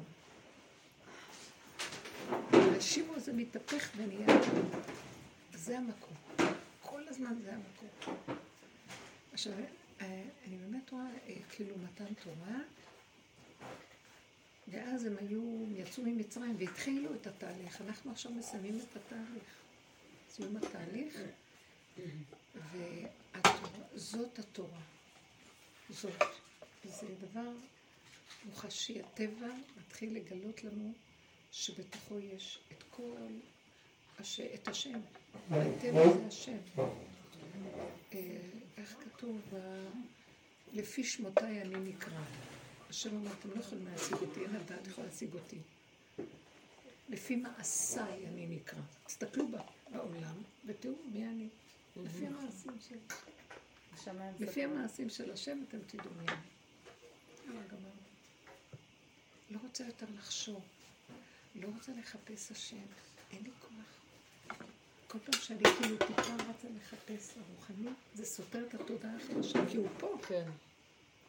הרשימו הזה מתהפך ונהיה, זה המקום. כל הזמן זה המקום. עכשיו, אה, אני באמת רואה אה, כאילו מתן תורה, ואז הם היו, יצאו ממצרים והתחילו את התהליך. אנחנו עכשיו מסיימים את התהליך. סיום התהליך, וזאת התורה. זאת. זה דבר מוחשי. הטבע מתחיל לגלות לנו שבתוכו יש את כל, הש... את השם. הטבע זה השם. אה, איך כתוב? לפי שמותיי אני נקרא. השם אומר, אתם לא יכולים להשיג אותי, אין הדעת יכול להשיג אותי. לפי מעשיי אני נקרא. תסתכלו בעולם ותראו מי אני. לפי המעשים שלי. לפי. המעשים של השם אתם תדעו מי אני. לא רוצה יותר לחשוב. לא רוצה לחפש השם. אין לי כוח. כל פעם שאני כאילו טיפה רצה לחפש הרוחני, זה סותר את התודעה החדשה, כי הוא פה. כן.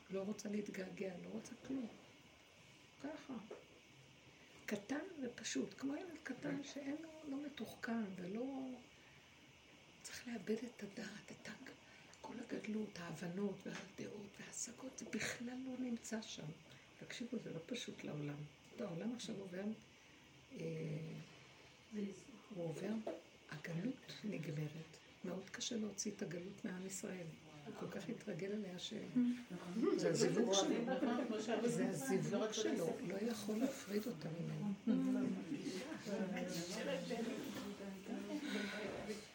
לא רוצה להתגעגע, לא רוצה כלום. ככה. קטן ופשוט, כמו ילד קטן שאין לו, לא מתוחכם ולא... צריך לאבד את הדעת, את. כל הגדלות, ההבנות והדעות וההשגות, זה בכלל לא נמצא שם. תקשיבו, זה לא פשוט לעולם. העולם עכשיו עובר, אה, הוא עובר, הגלות נגמרת. מאוד קשה להוציא את הגלות מעם ישראל. הוא כל כך התרגל אליה ש... זה הזיווג שלו. זה הזיווג שלו, לא יכול להפריד אותה ממנו.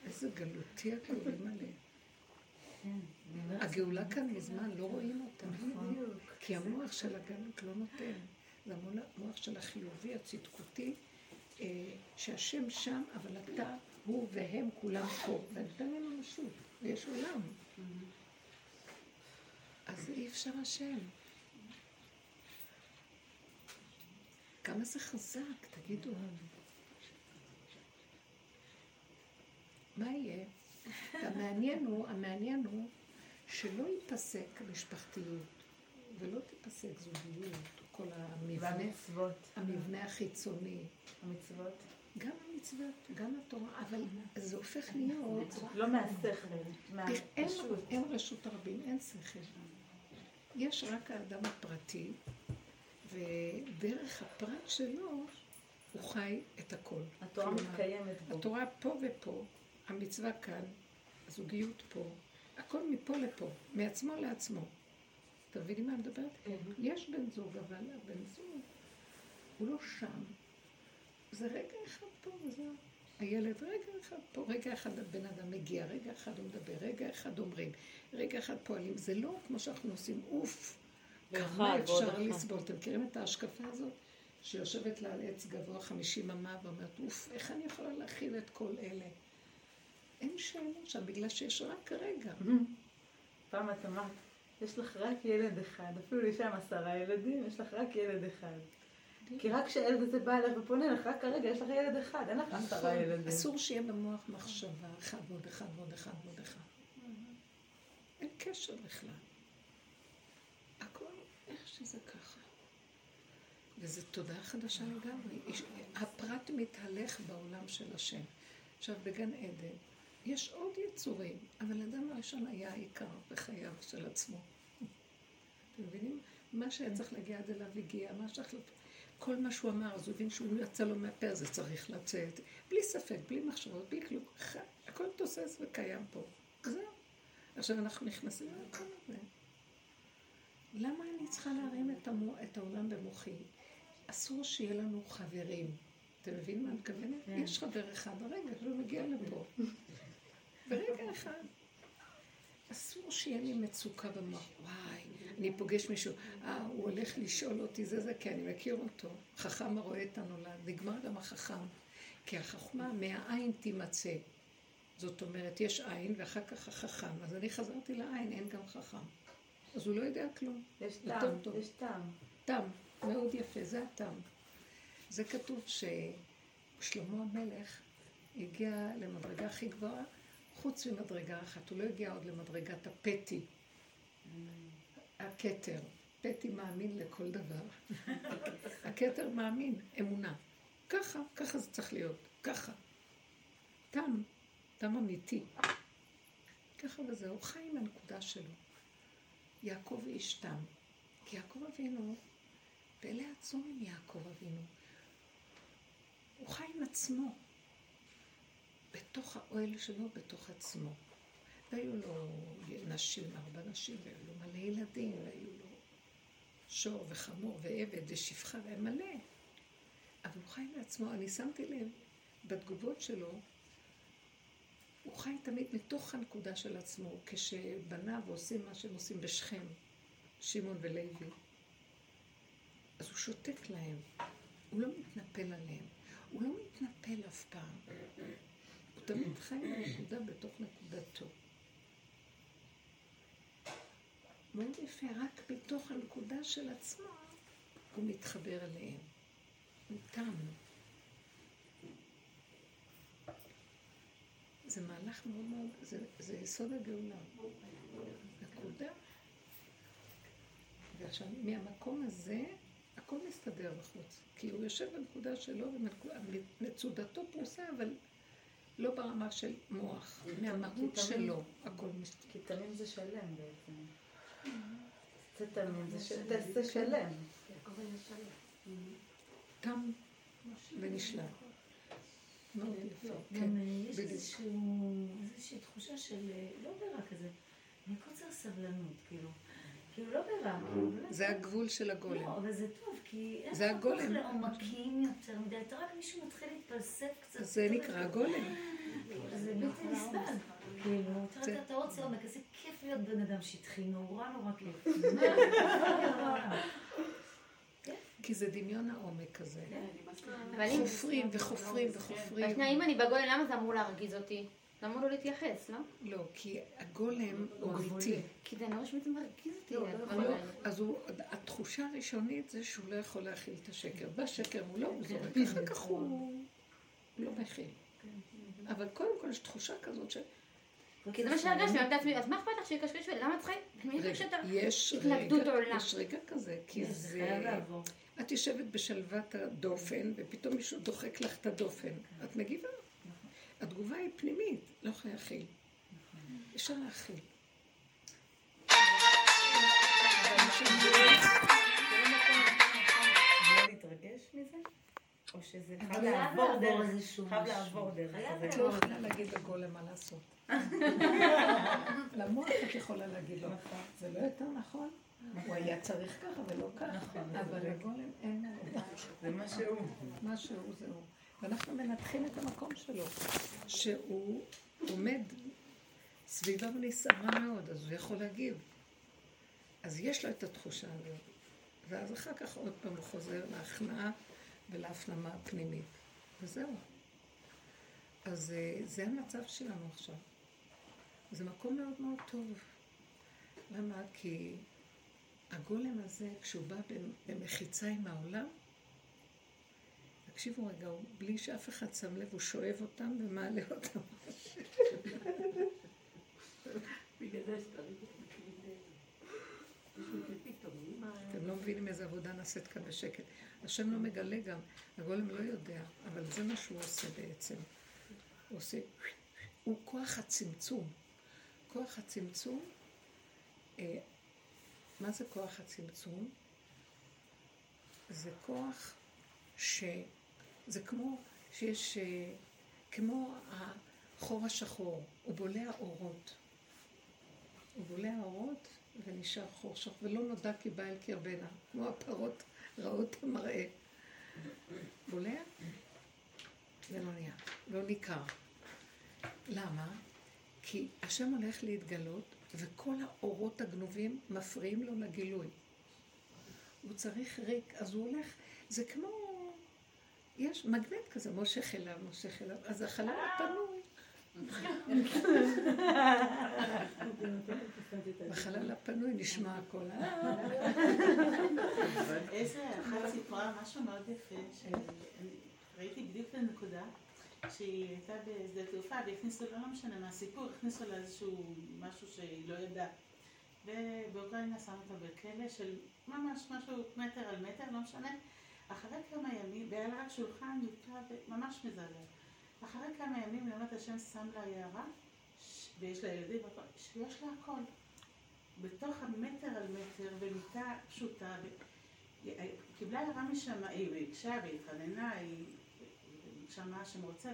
איזה גלותי הקוראים עליהם. הגאולה כאן מזמן, לא רואים אותה. כי המוח של הגלות לא נותן. זה המוח של החיובי, הצדקותי, אה, שהשם שם, אבל אתה, הוא והם כולם פה. ונותן להם ממשות, ויש עולם. אז אי אפשר השם. כמה זה חזק, תגידו. מה יהיה? המעניין הוא, המעניין הוא שלא ייפסק המשפחתיות ולא תיפסק זוגיות, כל המבנה, והמצוות. המבנה החיצוני, המצוות. גם המצוות, גם התורה, אבל זה הופך להיות, לא מהשכל. אין רשות הרבים, אין שכל. יש רק האדם הפרטי, ודרך הפרט שלו הוא חי את הכל. התורה כלומר, מתקיימת בו. התורה פה ופה, המצווה כאן, הזוגיות פה, הכל מפה לפה, מעצמו לעצמו. אתם מבינים מה אני מדברת? יש בן זוג, אבל הבן זוג הוא לא שם. זה רגע אחד פה וזהו. הילד, רגע אחד פה, רגע אחד הבן אדם מגיע, רגע אחד הוא מדבר, רגע אחד אומרים, רגע אחד פועלים. זה לא כמו שאנחנו עושים, אוף. כמה אפשר לסבול? אתם מכירים את ההשקפה הזאת? שיושבת לה על עץ גבוה חמישים אמה ואומרת, אוף, איך אני יכולה להכיל את כל אלה? אין שאלה שם, בגלל שיש רק רגע. פעם את אמרת, יש לך רק ילד אחד, אפילו יש שם עשרה ילדים, יש לך רק ילד אחד. כי רק כשהילד הזה בא אליך ופונה לך, רק כרגע יש לך ילד אחד, אין לך עשרה. ילדים. אסור שיהיה במוח מחשבה, אחד ועוד אחד ועוד אחד ועוד אחד. אין קשר בכלל. הכל איך שזה ככה. וזו תודעה חדשה לגמרי. הפרט מתהלך בעולם של השם. עכשיו, בגן עדן יש עוד יצורים, אבל האדם הראשון היה העיקר בחייו של עצמו. אתם מבינים? מה שהיה צריך להגיע עד אליו הגיע, מה שצריך... כל מה שהוא אמר, אז הוא הבין שהוא יצא לו מהפה, זה צריך לצאת. בלי ספק, בלי מחשבות, בלי כלום. הכל תוסס וקיים פה. זהו. עכשיו אנחנו נכנסים למקום הזה. למה אני צריכה להרים את, המו, את העולם במוחי? אסור שיהיה לנו חברים. אתם מבינים מה אני מתכוונת? כן. יש חבר אחד, הרגע שהוא מגיע לפה. ברגע אחד. אסור שיהיה לי מצוקה במוח. וואי, אני פוגש מישהו, אה, הוא הולך לשאול אותי זה זה, כי אני מכיר אותו. חכם הרואה את הנולד. נגמר גם החכם. כי החוכמה מהעין תימצא. זאת אומרת, יש עין ואחר כך החכם. אז אני חזרתי לעין, אין גם חכם. אז הוא לא יודע כלום. יש טעם. יש טעם. טעם, מאוד יפה, זה הטעם. זה כתוב ששלמה המלך הגיע למדרגה הכי גבוהה, חוץ ממדרגה אחת, הוא לא הגיע עוד למדרגת הפתי, הכתר. פתי מאמין לכל דבר. הכתר מאמין, אמונה. ככה, ככה זה צריך להיות, ככה. תם, תם אמיתי. ככה וזהו, חי עם הנקודה שלו. יעקב איש תם. כי יעקב אבינו, פלא עצום עם יעקב אבינו. הוא חי עם עצמו, בתוך האוהל שלו, בתוך עצמו. והיו לו נשים, ארבע נשים, והיו לו מלא ילדים, והיו לו שור וחמור ועבד ושפחה, והיה מלא. אבל הוא חי לעצמו, אני שמתי לב בתגובות שלו, הוא חי תמיד מתוך הנקודה של עצמו, כשבניו עושים מה שהם עושים בשכם, שמעון ולוי. אז הוא שותק להם, הוא לא מתנפל עליהם, הוא לא מתנפל אף פעם. תמיד חי בנקודה בתוך נקודתו. מאוד יפה, רק בתוך הנקודה של עצמו הוא מתחבר אליהם. הוא תם. זה מהלך מאוד מאוד, זה, זה יסוד הגאולה. נקודה. ועכשיו, מהמקום הזה, הכל מסתדר בחוץ. כי הוא יושב בנקודה שלו, ומצודתו פרוסה, אבל לא ברמה של מוח. מהמהות שלו, הכל מסתדר. כי תמים זה שלם בעצם. זה תמים, זה שלם. תם ונשלם. מאוד יפה, כן. גם אה, יש איזושהי תחושה של, אה, לא ברע כזה, מקוצר סבלנות, כאילו. כאילו לא ברע, כאילו, באמת. זה הגבול של הגולם. לא, אבל זה טוב, כי אין זה הגולם. לעומקים יותר מדי, אתה רק מישהו מתחיל להתפלסף קצת. זה נקרא הגולם. זה בלתי נסבל. כאילו, אתה רוצה עומק, איזה כיף להיות בן אדם שטחי, נורא נורא כיף. כי זה דמיון העומק הזה. אבל אם... חופרים וחופרים וחופרים. אם אני בגולם, למה זה אמור להרגיז אותי? אמור לא להתייחס, לא? לא, כי הגולם הוא אמיתי. כי זה שבעצם מרגיז אותי. לא, לא. אז התחושה הראשונית זה שהוא לא יכול להכיל את השקר. בשקר הוא לא, הוא זורק. אחר כך הוא לא מכיל. אבל קודם כל יש תחושה כזאת ש... כי זה מה שהרגשתי, אני יודעת לעצמי, אז מה אכפת לך שיקשקשו? למה את צריכה... יש רגע, עולה. יש רגע כזה, כי זה. את יושבת בשלוות הדופן, ופתאום מישהו דוחק לך את הדופן. את מגיבה. התגובה היא פנימית, לא יכולה להכיל. אפשר להכיל. לא? או שזה חייב חייב לעבור דרך, חייב. לעבור דרך. את לא יכולה להגיד לגולם מה לעשות. למוח את יכולה להגיד לו. זה לא יותר נכון? הוא היה צריך ככה ולא ככה. אבל לגולם אין מה. זה מה שהוא. מה שהוא זהו. ואנחנו מנתחים את המקום שלו, שהוא עומד סביבה נסערה מאוד, אז הוא יכול להגיב. אז יש לו את התחושה הזאת. ואז אחר כך עוד פעם הוא חוזר להכנעה ולהפנמה הפנימית. וזהו. אז אה, זה המצב שלנו עכשיו. זה מקום מאוד מאוד טוב. למה? כי הגולם הזה, כשהוא בא במחיצה עם העולם, תקשיבו רגע, הוא, בלי שאף אחד שם לב, הוא שואב אותם ומעלה אותם. אתם לא מבינים איזה עבודה נעשית כאן בשקט. השם לא מגלה גם, הגולם לא יודע, אבל זה מה שהוא עושה בעצם. הוא עושה, הוא כוח הצמצום. כוח הצמצום, אה, מה זה כוח הצמצום? זה כוח ש... זה כמו שיש, אה, כמו החור השחור, הוא בולע אורות. הוא בולע אורות ונשאר חור שחור, ולא נודע כי בא אל קרבנה, כמו הפרות רעות המראה. בולע ולא נהיה, לא ניכר. למה? כי השם הולך להתגלות, וכל האורות הגנובים מפריעים לו לגילוי. הוא צריך ריק, אז הוא הולך, זה כמו, יש מגנט כזה, מושך אליו, מושך אליו, אז החלל הפנוי. בחלל הפנוי נשמע הכל. איזה אחת סיפרה משהו מאוד יפה, שראיתי בדיוק את הנקודה. שהיא הייתה בשדה תעופה והכניסו לה, לא משנה מה הסיפור, הכניסו לה איזשהו משהו שהיא לא ידעה. ובאוקראינה שמו אותה בכלא של ממש משהו מטר על מטר, לא משנה. אחרי כמה ימים, והיה לה רק שולחן מיטה ממש מזעזע. אחרי כמה ימים, באמת השם שם לה הערה, ויש לה ילדים, שיש לה הכל. בתוך המטר על מטר, במיטה פשוטה, היא קיבלה הערה משם, היא ביקשה והתחננה, היא שמעה שם רוצה,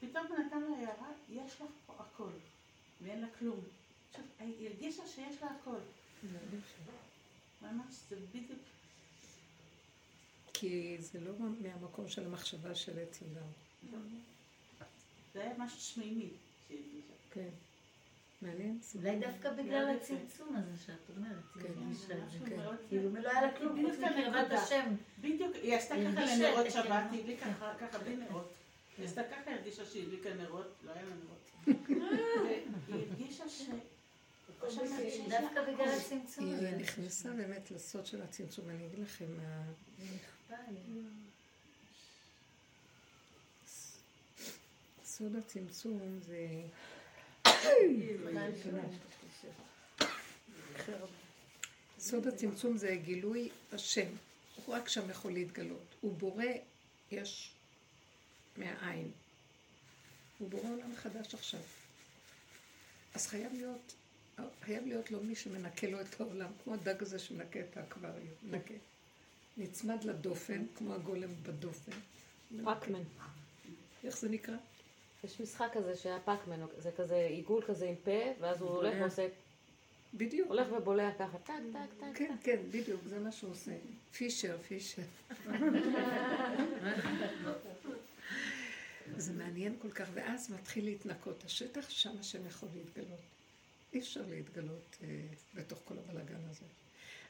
פתאום הוא נתן לה הערה, יש לך פה הכל, ואין לה כלום. עכשיו, היא הרגישה שיש לה הכל. ממש, זה בדיוק... כי זה לא מהמקום של המחשבה של עץ הדת. זה היה משהו שמימי כן. מעניין. אולי דווקא בגלל הצמצום הזה שאת אומרת. כן, כן. כאילו לא היה לה כלום חוץ מקרבת השם. בדיוק, היא עשתה ככה לנרות שבת, היא הדליקה ככה בלי נרות. היא עשתה ככה, הרגישה שהיא הדליקה נרות, לא היה לה נרות. והיא הרגישה ש... דווקא בגלל הצמצום הזה. היא נכנסה באמת לסוד של הצמצום. אני אגיד לכם, סוד הצמצום זה... סוד הצמצום זה גילוי השם. הוא רק שם יכול להתגלות. הוא בורא, יש מהעין. הוא בורא עולם חדש עכשיו. אז חייב להיות, חייב להיות לו מי שמנקה לו את העולם, כמו הדג הזה שמנקה את האקווריום. נצמד לדופן, כמו הגולם בדופן. פאקמן. איך זה נקרא? יש משחק כזה שהיה פאקמן, זה כזה עיגול כזה עם פה, ואז הוא הולך ועושה... בדיוק. הולך ובולע ככה, טק, טק, טק. כן, כן, בדיוק, זה מה שהוא עושה. פישר, פישר. זה מעניין כל כך, ואז מתחיל להתנקות השטח, שם השם יכול להתגלות. אי אפשר להתגלות אה, בתוך כל הבלאגן הזה.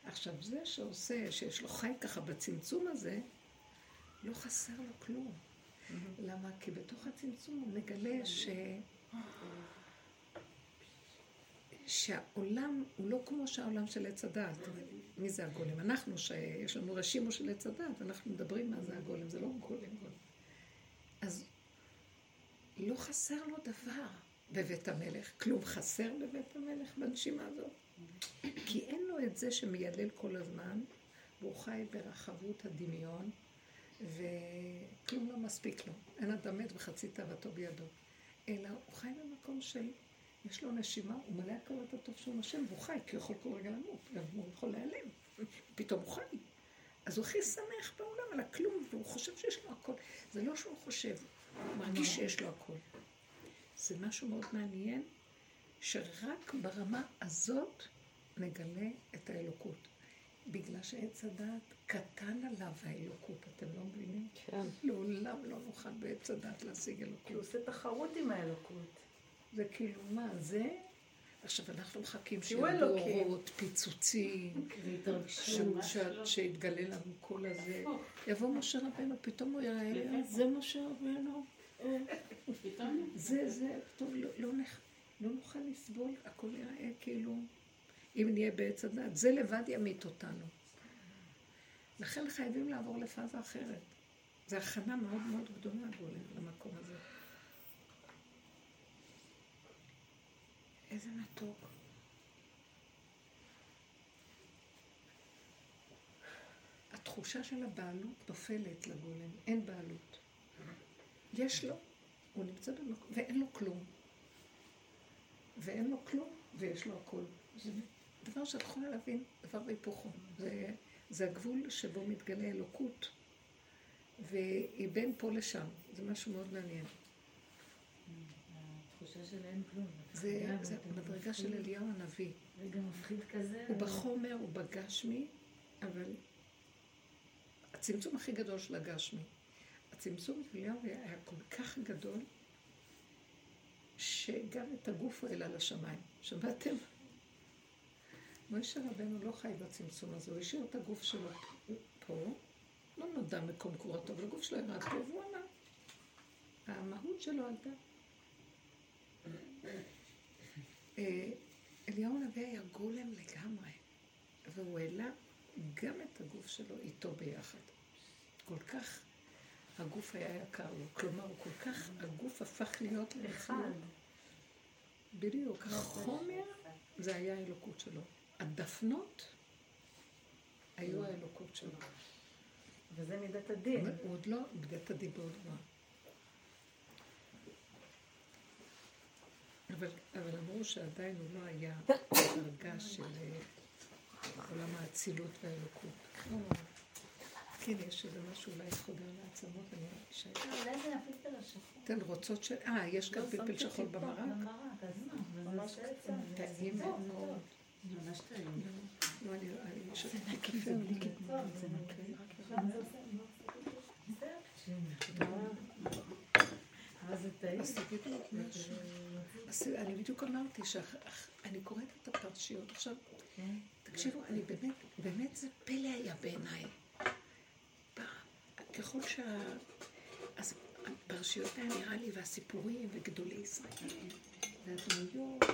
עכשיו, זה שעושה, שיש לו חי ככה בצמצום הזה, לא חסר לו כלום. למה? כי בתוך הצמצום הוא מגלה ש... שהעולם הוא לא כמו שהעולם של עץ הדעת. מי זה הגולם? אנחנו, שיש לנו רשימו של עץ הדעת, אנחנו מדברים מה זה הגולם, זה לא גולם. אז לא חסר לו דבר בבית המלך. כלום חסר בבית המלך בנשימה הזאת? כי אין לו את זה שמיילל כל הזמן, והוא חי ברחבות הדמיון, וכלום לא מספיק לו. אין אדם מת וחצי תאוותו בידו. אלא הוא חי במקום של, יש לו נשימה, הוא מלא הקרבת הטוב שהוא נושם, והוא חי, כי הוא יכול כל רגע למות, הוא יכול להיעלם. פתאום הוא חי. אז הוא הכי שמח בעולם על הכלום, והוא חושב שיש לו הכל. זה לא שהוא חושב, הוא מרגיש שיש לו הכל. זה משהו מאוד מעניין, שרק ברמה הזאת נגלה את האלוקות. בגלל שעץ הדעת קטן עליו האלוקות, אתם לא מבינים? כן. לעולם לא נוכל בעץ הדת להשיג כי הוא אלוקות. עושה תחרות עם האלוקות. זה כאילו, מה, זה? עכשיו אנחנו מחכים אלוקים. אורות, פיצוצים, ש- שיתגלה לנו כל הזה. יבוא משה רבנו, פתאום הוא יראה לי, "אה, זה משה רבנו. זה, זה, טוב, לא, נח, לא נוכל לסבול, הכל יראה כאילו, אם נהיה בעץ הדת. זה לבד ימית אותנו. לכן חייבים לעבור לפאזה אחרת. זו הכנה מאוד מאוד גדולה, גולם, למקום הזה. איזה מתוק. התחושה של הבעלות נופלת לגולם, אין בעלות. יש לו, הוא נמצא במקום, ואין לו כלום. ואין לו כלום, ויש לו הכל. זה דבר שאת יכולה להבין, דבר והיפוכו. זה, זה הגבול שבו מתגלה אלוקות, והיא בין פה לשם. זה משהו מאוד מעניין. התחושה של אין כלום. זה, זה מדרגה של. אליהו הנביא. רגע מפחיד כזה. הוא בחומר, הוא בגשמי, אבל הצמצום הכי גדול של הגשמי. הצמצום של אליהו היה כל כך גדול, שגם את הגוף הוא העלה לשמיים. שמעתם? משה רבנו לא חי בצמצום הזה, הוא השאיר את הגוף שלו פה, לא נודע מקום קבורתו, אבל הגוף שלו ירד פה, והוא עלה. המהות שלו עלתה. אה, אליהו הנביא היה גולם לגמרי, והוא העלה גם את הגוף שלו איתו ביחד. כל כך הגוף היה יקר לו, כלומר, כל כך, הגוף הפך להיות למציאות. בדיוק, החומר זה היה האלוקות שלו. הדפנות היו האלוקות שלו. וזה מידת הדין. הוא עוד לא, מידת הדין מאוד גבוהה. אבל, אבל אמרו שעדיין הוא לא היה בדרגה של אה, עולם האצילות והאלוקות. לא. כן, יש איזה משהו אולי חודר לעצמות, אני אשאל. אולי זה הפלפל השחור. אתן רוצות ש... אה, יש גם לא, פלפל שחור במרק? במרק, אז מה? ממש טעים מאוד. ממש טעים. לא, אני אני שתיתי קפה. זה טעים. אז אני בדיוק אמרתי שאני קוראת את הפרשיות. עכשיו, תקשיבו, אני באמת, באמת זה פלא היה בעיניי. ככל שה... אז הפרשיות האלה נראה לי, והסיפורים, וגדולי ישראל, והדמויות,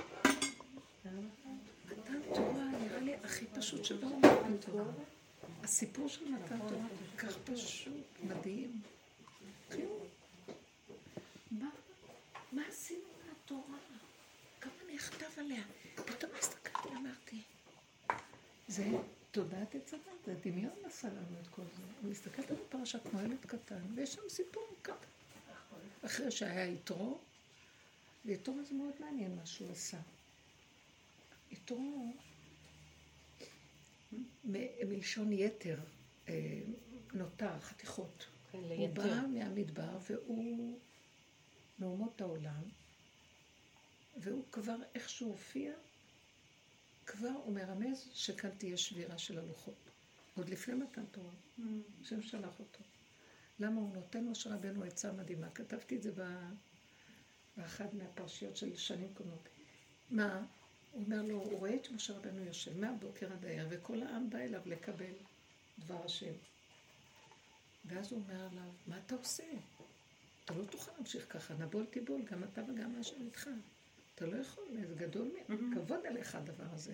מתן תורה נראה לי הכי פשוט שבו מתן תורה. הסיפור של מתן תורה כל כך פשוט, מדהים. כלום. מה, מה עשינו מהתורה? כמה נכתב עליה? פתאום הסתכלתי, אמרתי, זה תודעת עץ הדת, זה דמיון עשה לנו את כל זה. אני מסתכלת על הפרשה כמו ילד קטן, ויש שם סיפור קטן. אחרי שהיה יתרו, ויתרו זה מאוד מעניין מה שהוא עשה. יתרו, מ- מלשון יתר, אה, נותר, חתיכות. כן, הוא ליתר. בא מהמדבר והוא מאומות העולם, והוא כבר, איך שהוא הופיע, כבר הוא מרמז שכאן תהיה שבירה של הלוחות. עוד לפני מתן תורה, השם שלח אותו. למה הוא נותן משה רבנו עצה מדהימה? כתבתי את זה באחת מהפרשיות של שנים קודמות. מה? הוא אומר לו, הוא רואה את משה רבנו יושב מהבוקר עד הערב, וכל העם בא אליו לקבל דבר השם. ואז הוא אומר עליו, מה אתה עושה? אתה לא תוכל להמשיך ככה, נבול תיבול, גם אתה וגם מה שאיתך. אתה לא יכול, זה גדול, מ- כבוד עליך הדבר הזה.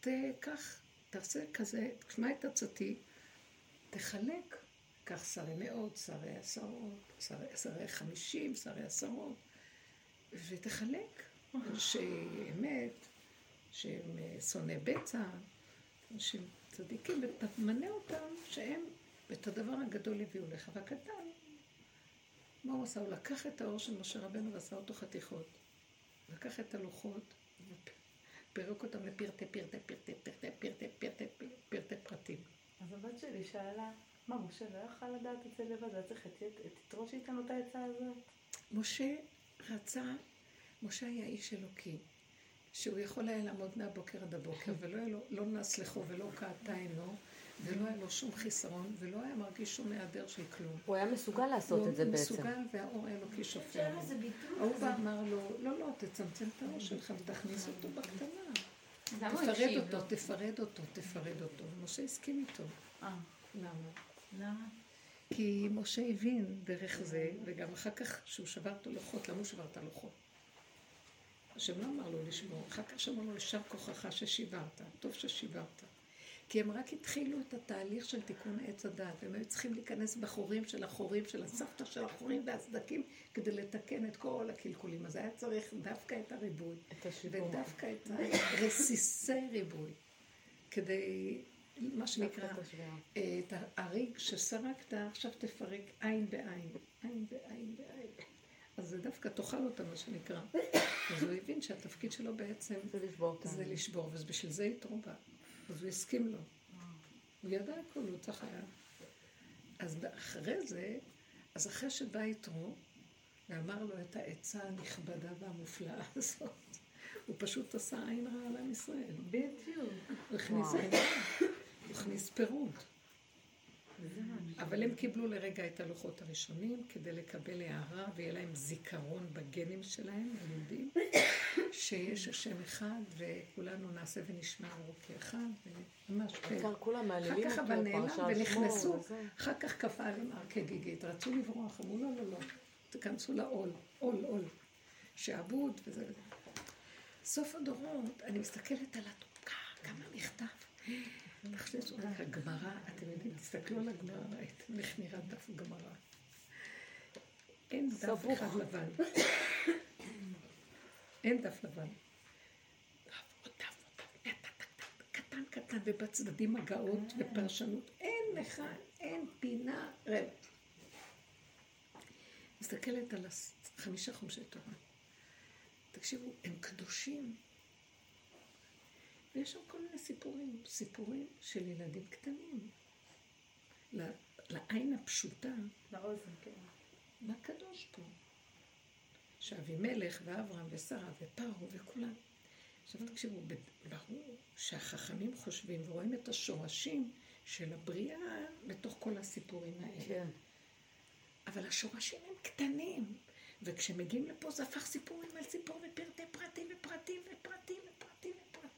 תקח, תעשה כזה, תשמע את עצתי, תחלק, קח שרי מאות, שרי עשרות, שרי, שרי חמישים, שרי עשרות, ותחלק. אנשי אמת, שהם אה, שונאי בצע, אנשים צדיקים, ותמנה אותם שהם את הדבר הגדול הביאו לך. והקטן, מה הוא עשה? הוא לקח את האור של משה רבנו ועשה אותו חתיכות. לקח את הלוחות ופירק אותם לפרטי פרטי פרטי פרטי פרטי פרטי פרטי פרטים. אז הבת שלי שאלה, מה, משה לא יכל לדעת את זה לבד? היה צריך את יתרו שייתן לו את העצה הזאת? משה רצה, משה היה איש אלוקי, שהוא יכול היה לעמוד מהבוקר עד הבוקר, ולא לא נס לחו ולא קעתה עינו, ולא היה לו שום חיסרון, ולא היה מרגיש שום היעדר של כלום. הוא היה מסוגל לעשות את זה הוא בעצם. מסוגל והאור האלוקי שופר שהיה לו. לזה ביטוי ההוא. בא אמר לו, לא, לא, תצמצם את הראש שלך ותכניס אותו בקטנה. הוא תפרד אותו? תפרד אותו, תפרד אותו. ומשה הסכים איתו. אה, למה? למה? כי משה הבין דרך זה, וגם אחר כך שהוא שבר את הלוחות, למה הוא שבר את הלוחות? השם לא אמר לו לשבור, אחר כך לו, יישר כוחך ששיברת, טוב ששיברת. כי הם רק התחילו את התהליך של תיקון עץ הדת, והם היו צריכים להיכנס בחורים של החורים, של הסבתא של החורים והסדקים, כדי לתקן את כל הקלקולים. אז היה צריך דווקא את הריבוי, את השיבור. ודווקא את הרסיסי ריבוי, כדי, מה שנקרא, את השבירה. אה, שסרקת, עכשיו תפרק עין בעין, עין בעין בעין. אז זה דווקא תאכל אותה, מה שנקרא. אז הוא הבין שהתפקיד שלו בעצם זה לשבור. זה לשבור, ובשביל זה יתרו בה. אז הוא הסכים לו. הוא ידע הכל, הוא צריך היה. אז אחרי זה, אז אחרי שבא יתרו, ואמר לו את העצה הנכבדה והמופלאה הזאת, הוא פשוט עשה עין רע על עם ישראל. בדיוק. הוא הכניס וואו. עין רע, הוא הכניס פירוד. אבל הם קיבלו לרגע את הלוחות הראשונים כדי לקבל הערה ויהיה להם זיכרון בגנים שלהם, היהודים, שיש השם אחד וכולנו נעשה ונשמע אור כאחד, וממש כן. בעיקר כולם אחר מעלילים כך אותו, אבל נעלם ונכנסו. אחר כך קפא עליהם הר כגיגית, רצו לברוח, אמרו לא, לא, לא, תיכנסו לעול, עול, עול, שעבוד וזה וזה. סוף הדורות, אני מסתכלת על התוקה, כמה מכתב. תכניסו רק הגמרא, אתם יודעים, תסתכלו על הגמרא, ראיתם איך נראה דף גמרא. אין דף. אחד לבן. אין דף לבן. קטן קטן, ובצדדים הגאות ופרשנות. אין לך, אין פינה רבע. מסתכלת על חמישה חומשי תורה. תקשיבו, הם קדושים. ויש שם כל מיני סיפורים, סיפורים של ילדים קטנים. לעין הפשוטה, לאוזן, כן. מה קדוש פה? שאבימלך ואברהם ושרה ופרעה וכולם. עכשיו תקשיבו, ברור שהחכמים חושבים ורואים את השורשים של הבריאה בתוך כל הסיפורים האלה. כן. אבל השורשים הם קטנים. וכשמגיעים לפה זה הפך סיפורים על סיפור ופרטי פרטים ופרטים ופרטים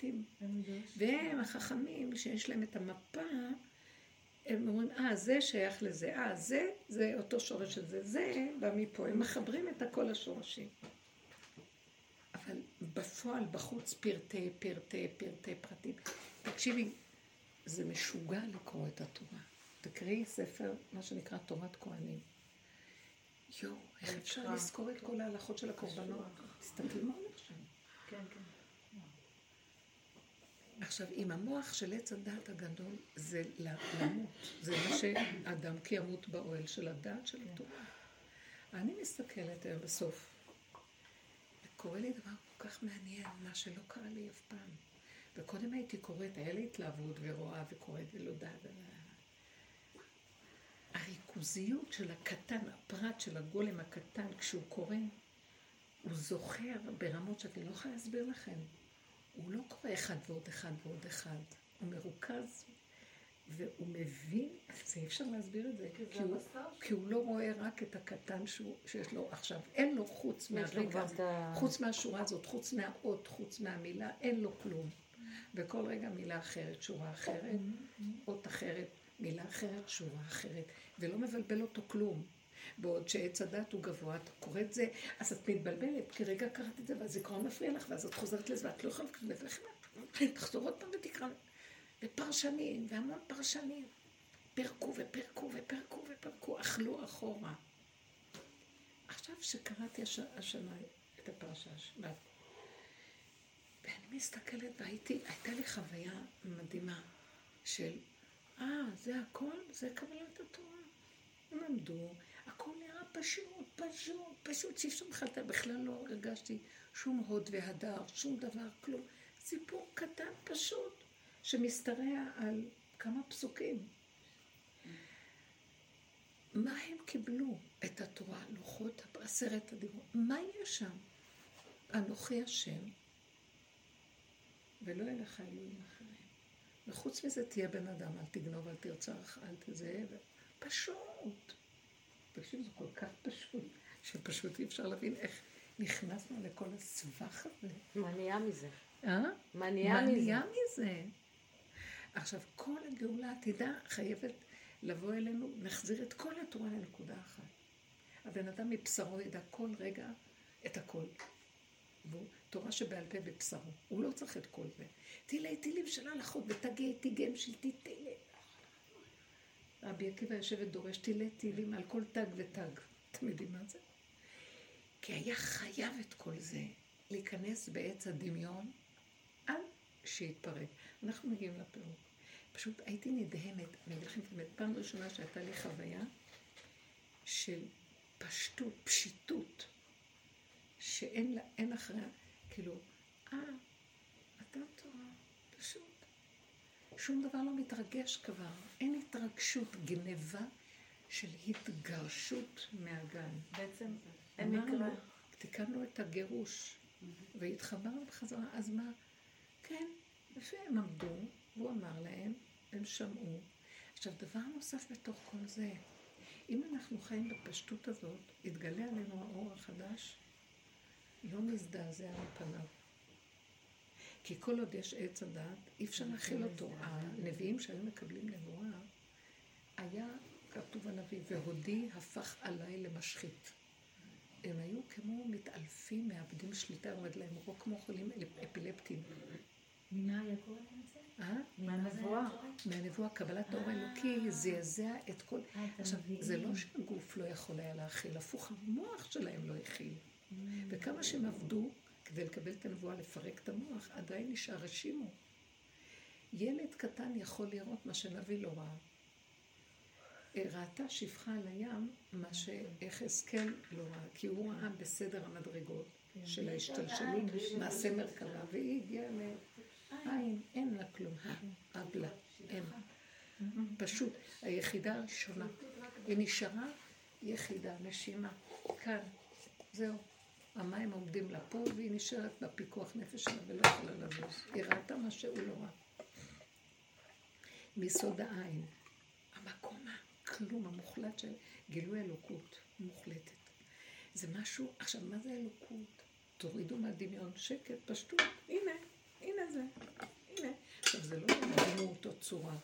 ופרטים ופרטים. והם החכמים שיש להם את המפה, הם אומרים, אה, זה שייך לזה, אה, זה, זה אותו שורש של זה, זה בא מפה. הם מחברים את הכל השורשים. אבל בפועל, בחוץ, פרטי, פרטי, פרטי, פרטים. תקשיבי, זה משוגע לקרוא את התורה. תקראי ספר, מה שנקרא תורת כהנים. יואו, איך אפשר. לזכור את כל ההלכות של הקורבנות? תסתכלי מה הולך שם. כן, כן. עכשיו, אם המוח של עץ הדת הגדול זה למות, זה מה שאדם כי ימות באוהל של הדעת של התורה. אני מסתכלת היום בסוף, וקורה לי דבר כל כך מעניין, מה שלא קרה לי אף פעם. וקודם הייתי קוראת, היה לי התלהבות ורואה וקוראת ולא דעת. הריכוזיות של הקטן, הפרט של הגולם הקטן, כשהוא קורא, הוא זוכר ברמות שאתם לא יכולה להסביר לכם. הוא לא קורא אחד ועוד אחד ועוד אחד. הוא מרוכז, והוא מבין, זה אי אפשר להסביר את זה, כי הוא, כי הוא לא רואה רק את הקטן שהוא, שיש לו עכשיו. אין לו חוץ מהרגע. חוץ מהשורה הזאת, חוץ מהאות, חוץ מהמילה, אין לו כלום. וכל רגע מילה אחרת, שורה אחרת, אות אחרת, מילה אחרת, שורה אחרת, ולא מבלבל אותו כלום. בעוד שעץ הדת הוא גבוה, את קוראת זה, אז את מתבלבלת, כי רגע קראת את זה, והזיכרון מפריע לך, ואז את חוזרת לזה, ואת לא יכולה לקרוא לזה, תחזור עוד פעם ותקרא. ופרשנים, והמון פרשנים. פירקו ופרקו ופרקו ופרקו, אכלו אחורה. עכשיו שקראתי הש... השנה את הפרשה, השבת, ואני מסתכלת והייתי, הייתה לי חוויה מדהימה של, אה, זה הכל? זה קבלת התורה. הם עמדו, הכל נראה פשוט, פשוט, פשוט, שאי אפשר בכלל, לא הרגשתי שום הוד והדר, שום דבר, כלום. סיפור קטן פשוט, שמשתרע על כמה פסוקים. מה הם קיבלו? את התורה, לוחות, עשרת הדיברות. מה יש שם? אנוכי השם, ולא יהיה לך אלוהים אחרים. וחוץ מזה תהיה בן אדם, אל תגנוב, אל תרצח, אל תזה, פשוט. תקשיב, זה כל כך פשוט, שפשוט אי אפשר להבין איך נכנסנו לכל הסבך הזה. מה נהיה מזה? אה? מה נהיה מה מזה? נהיה מזה? עכשיו, כל הגאולה העתידה חייבת לבוא אלינו, נחזיר את כל התורה לנקודה אחת. הבן אדם מבשרו ידע כל רגע את הכל. והוא תורה שבעל פה בבשרו. הוא לא צריך את כל זה. תילי תילים של הלכות ותגי תיגם של תילי. רבי עקיבא יושב ודורש תילי תילים על כל תג ותג. אתם יודעים מה זה? כי היה חייב את כל זה להיכנס בעץ הדמיון עד שיתפרק. אנחנו מגיעים לפירוק. פשוט הייתי נדהמת, אני אגיד לכם את האמת, פעם ראשונה שהייתה לי חוויה של פשטות, פשיטות, שאין לה, אחריה, כאילו, אה, אדם תורה, פשוט. שום דבר לא מתרגש כבר, אין התרגשות, גניבה של התגרשות מהגן. בעצם אין מקרא. תיקנו את הגירוש, והתחברנו בחזרה, אז מה? כן, יפה, הם עמדו, והוא אמר להם, הם שמעו. עכשיו, דבר נוסף בתוך כל זה, אם אנחנו חיים בפשטות הזאת, יתגלה עלינו האור החדש, לא נזדעזע מפניו. כי כל עוד יש עץ הדעת, אי אפשר להכיל אותו. הנביאים שהיו מקבלים נבואה, היה, כתוב הנביא, והודי הפך עליי למשחית. הם היו כמו מתעלפים, מאבדים שליטה, עומד להם רוק כמו חולים אפילפטיים. ממה היה קורא להם את זה? אה? מהנבואה. מהנבואה, קבלת האור האלוקי זעזע את כל... אה, עכשיו? זה לא שהגוף לא יכול היה להכיל, הפוך, המוח שלהם לא הכיל. וכמה שהם עבדו כדי לקבל את הנבואה, לפרק את המוח, עדיין נשאר רשימו. ילד קטן יכול לראות מה שנביא לא ראה. אה, ראתה שפחה על הים, מה שיחזקאל לא ראה, כי הוא ראה בסדר המדרגות של ההשתלשלות, מעשה מרכבה, והיא הגיעה לעין, אין לה כלום, אבלה, אין. פשוט, היחידה הראשונה. היא נשארה יחידה, נשימה, כאן, זהו. המים עומדים פה, והיא נשארת בפיקוח נפש שלה ולא יכולה לזוז. היא ראתה מה שהוא לא ראה. מיסוד העין, המקום הכלום, המוחלט של גילוי אלוקות מוחלטת. זה משהו, עכשיו, מה זה אלוקות? תורידו מהדמיון שקט, פשטות, הנה, הנה זה, הנה. עכשיו, זה לא דמות או צורה,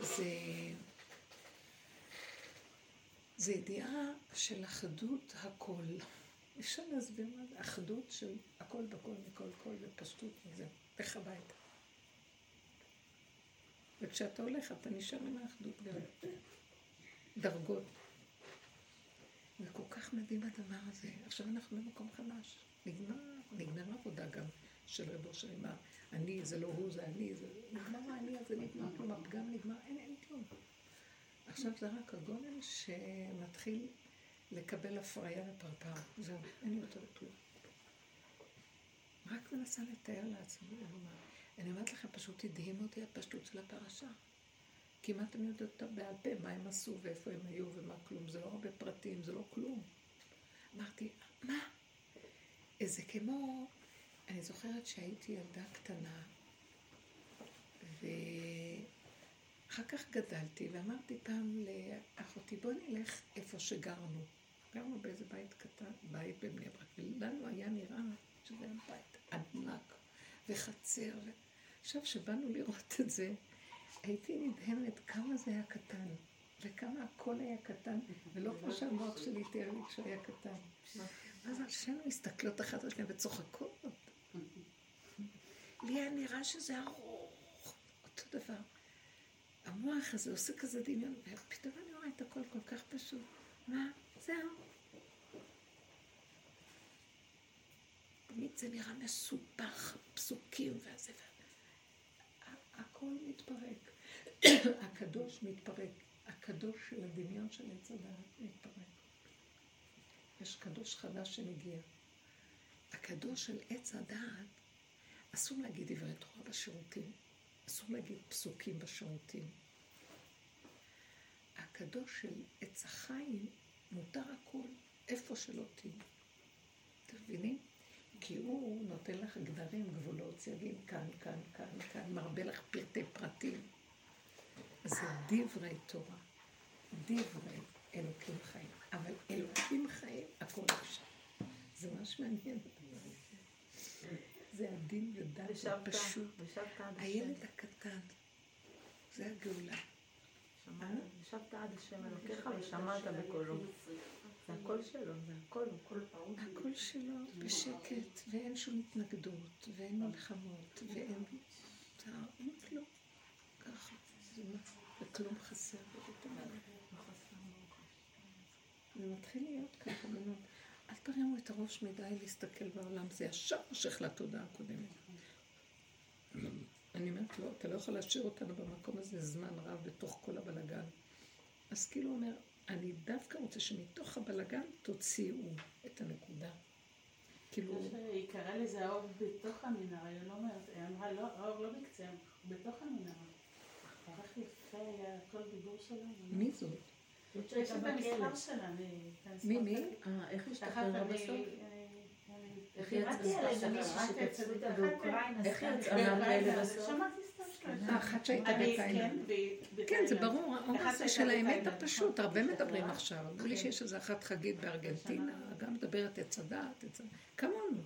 זה... זה ידיעה של אחדות הכל. אפשר להסביר מה זה? אחדות של הכל בכל מכל כל ופשטות מזה. לך הביתה. וכשאתה הולך, אתה נשאר עם האחדות גם. דרגות. זה כל כך מדהים הדבר הזה. עכשיו אנחנו במקום חדש. נגמר, נגמר עבודה גם של רב אושר עם אני, זה לא הוא, זה אני, זה... נגמר האני הזה, נגמר כלום, הפגם נגמר, אין, אין כלום. עכשיו זה רק הגולם שמתחיל לקבל הפריה ופרפר. זהו, אין יותר כלום. רק מנסה לתאר לעצמי, אני אומרת. אני אומרת לכם, פשוט הדהים אותי הפשטות של הפרשה. כמעט אני יודעת אותה בעל פה, מה הם עשו ואיפה הם היו ומה כלום. זה לא הרבה פרטים, זה לא כלום. אמרתי, מה? זה כמו, אני זוכרת שהייתי ילדה קטנה, ואחר כך גדלתי, ואמרתי פעם לאחותי, בוא נלך איפה שגרנו. גרנו באיזה בית קטן, בית בבני ברק, ולנו היה נראה שזה היה בית ענק וחצר. עכשיו, כשבאנו לראות את זה, הייתי נדהמת כמה זה היה קטן, וכמה הכל היה קטן, ולא כמו שהמוח שלי תיאר לי כשהוא היה קטן. אז על שנינו מסתכלות אחת על שנייה וצוחקות. לי היה נראה שזה ארוך, אותו דבר. המוח הזה עושה כזה דמיון, ופתאום אני רואה את הכל כל כך פשוט. מה? זהו. תמיד זה נראה מסובך, פסוקים וזה. הכל מתפרק. הקדוש מתפרק. הקדוש של הדמיון של עץ הדעת מתפרק. יש קדוש חדש שמגיע. הקדוש של עץ הדעת, אסור להגיד דברי תורה בשירותים. אסור להגיד פסוקים בשירותים. הקדוש של עץ החיים, מותר הכל, איפה שלא תהיו. אתם מבינים? כי הוא נותן לך גדרים, גבולות, סייגים, כאן, כאן, כאן, כאן, מרבה לך פרטי פרטים. אז זה דברי תורה, דברי אלוקים חיים. אבל אלוקים חיים, הכל אפשר. זה ממש מעניין. זה זה ושבת, פשוט. הילד הקטן, זה הגאולה. ושבת עד השם אלוקיך ושמעת בקולו. זה הכל שלו, זה הכל, הכל פעם. הקול שלו בשקט, ואין שום התנגדות, ואין מלחמות, ואין צער, אין כלום. ככה, וכלום חסר. זה מתחיל להיות ככה. אל תרימו את הראש מדי להסתכל בעולם, זה ישר מושך לתודעה הקודמת. אני אומרת לו, אתה לא יכול להשאיר אותנו במקום הזה זמן רב בתוך כל הבלגן. אז כאילו הוא אומר, אני דווקא רוצה שמתוך הבלגן תוציאו את הנקודה. כאילו, היא קראה לזה האור בתוך המנהרה, היא לא אומרת, היא אמרה לא, האור לא בקצה, הוא בתוך המנהרה. כל כך יפה היה כל דיבור שלה. מי זאת? זאת שהייתה בכלא. מי, מי? אה, איך השתחררה בסוף? איך היא יצאה איזה מישהי קראתי שתפסו אותה אחת- באוקראינה. איך היא. יצאה מהכלא באוקראינה, בסוף? שמעתי סתם שלושה. האחת שהייתה אני- בתאילנד. כן, כן, זה. ברור, הזה שהייתה של האמת הפשוט. הרבה מדברים עכשיו. אמרו לי שיש איזו אחת חגית בארגנטינה, גם מדברת עץ הדעת, כמונו.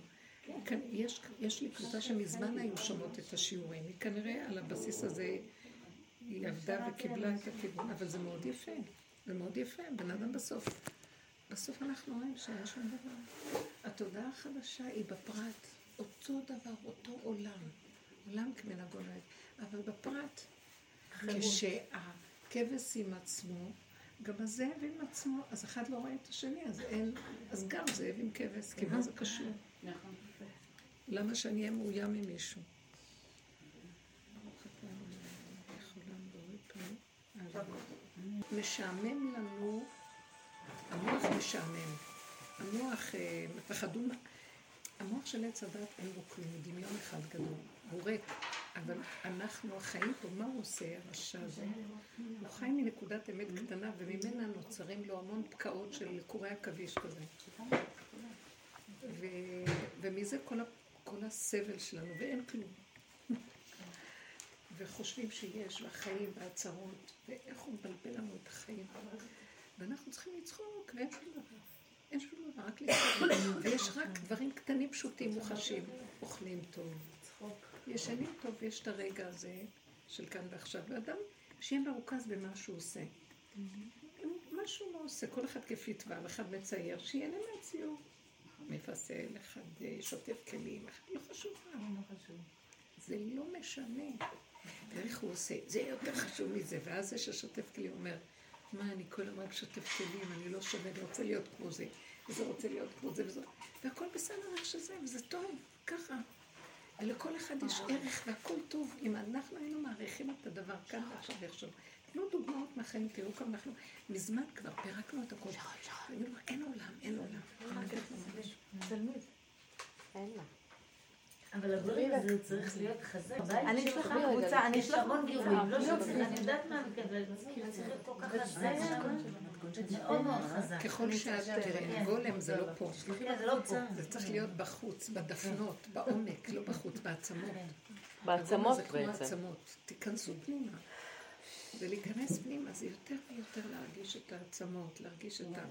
יש לי קבוצה שמזמן היו שומעות את השיעורים. היא כנראה על הבסיס הזה, היא עבדה וקיבלה את הכיוון, אבל זה מאוד יפה. זה מאוד יפה, בן אדם בסוף. בסוף אנחנו רואים שאין שום דבר. התודעה החדשה היא בפרט, אותו דבר, אותו עולם. עולם כמנהגו נוהג. אבל בפרט, כשהכבש עם עצמו, גם הזאב עם עצמו, אז אחד לא רואה את השני, אז אין, אז גם זאב עם כבש, כי מה זה קשור? נכון. למה שאני אהיה מאוים ממישהו? משעמם לנו, המוח משעמם. המוח, אה, פחדו, מה- המוח של עץ הדת אין בו כלום, הוא דמיון אחד גדול. הוא ריק, אבל אנחנו, החיים פה, מה הוא עושה, הרשע הזה? הוא חי מנקודת אמת קטנה, וממנה נוצרים לו המון פקעות של קורי עכביש כזה. ומזה כל. כל הסבל שלנו, ואין כלום. וחושבים שיש, והחיים והצרות, ואיך הוא מבלבל לנו את החיים. ואנחנו צריכים לצחוק, ואין שום דבר. אין שום דבר, רק לצחוק. ויש רק דברים קטנים פשוטים מוחשים. אוכלים טוב, ישנים טוב, יש את הרגע הזה של כאן ועכשיו. ואדם שיהיה מרוכז במה שהוא עושה. מה שהוא לא עושה, כל אחד כפי טבעיו, אחד מצייר, שיהנה מהציור. מפסל, אחד שוטף כלים, אחד לא חשוב מה. זה לא משנה. ואיך הוא עושה, זה יותר חשוב מזה. ואז זה ששוטף כלים אומר, מה, אני כל הזמן שוטף כלים, אני לא שווה, אני רוצה להיות כמו זה, וזה רוצה להיות כמו זה, וזה... והכל בסדר איך שזה, וזה טוב, ככה. ולכל אחד יש ערך והכל טוב. אם אנחנו היינו מעריכים את הדבר כאן ועכשיו ואיכשהו. תנו דוגמאות מהחיים, תראו כמה אנחנו מזמן כבר פירקנו את הכל. ואני אומרת, אין עולם, אין עולם. אבל הגורם הזה הוא צריך להיות חזק. אני אשלח לך קבוצה, אני יש אשלח המון לך גירויים, לא. שצריך, אני יודעת מה אני מתכוונת, כאילו צריך להיות כל כך חזק שם, מאוד מאוד חזק. ככל שאת תראה, גולם זה לא פה. כן, זה לא פה. זה צריך להיות בחוץ, בדפנות, בעומק, לא בחוץ, בעצמות. בעצמות זה כמו בעצם. עצמות. תיכנסו פנימה. ולהיכנס פנימה זה יותר ויותר להרגיש את העצמות, להרגיש את ה...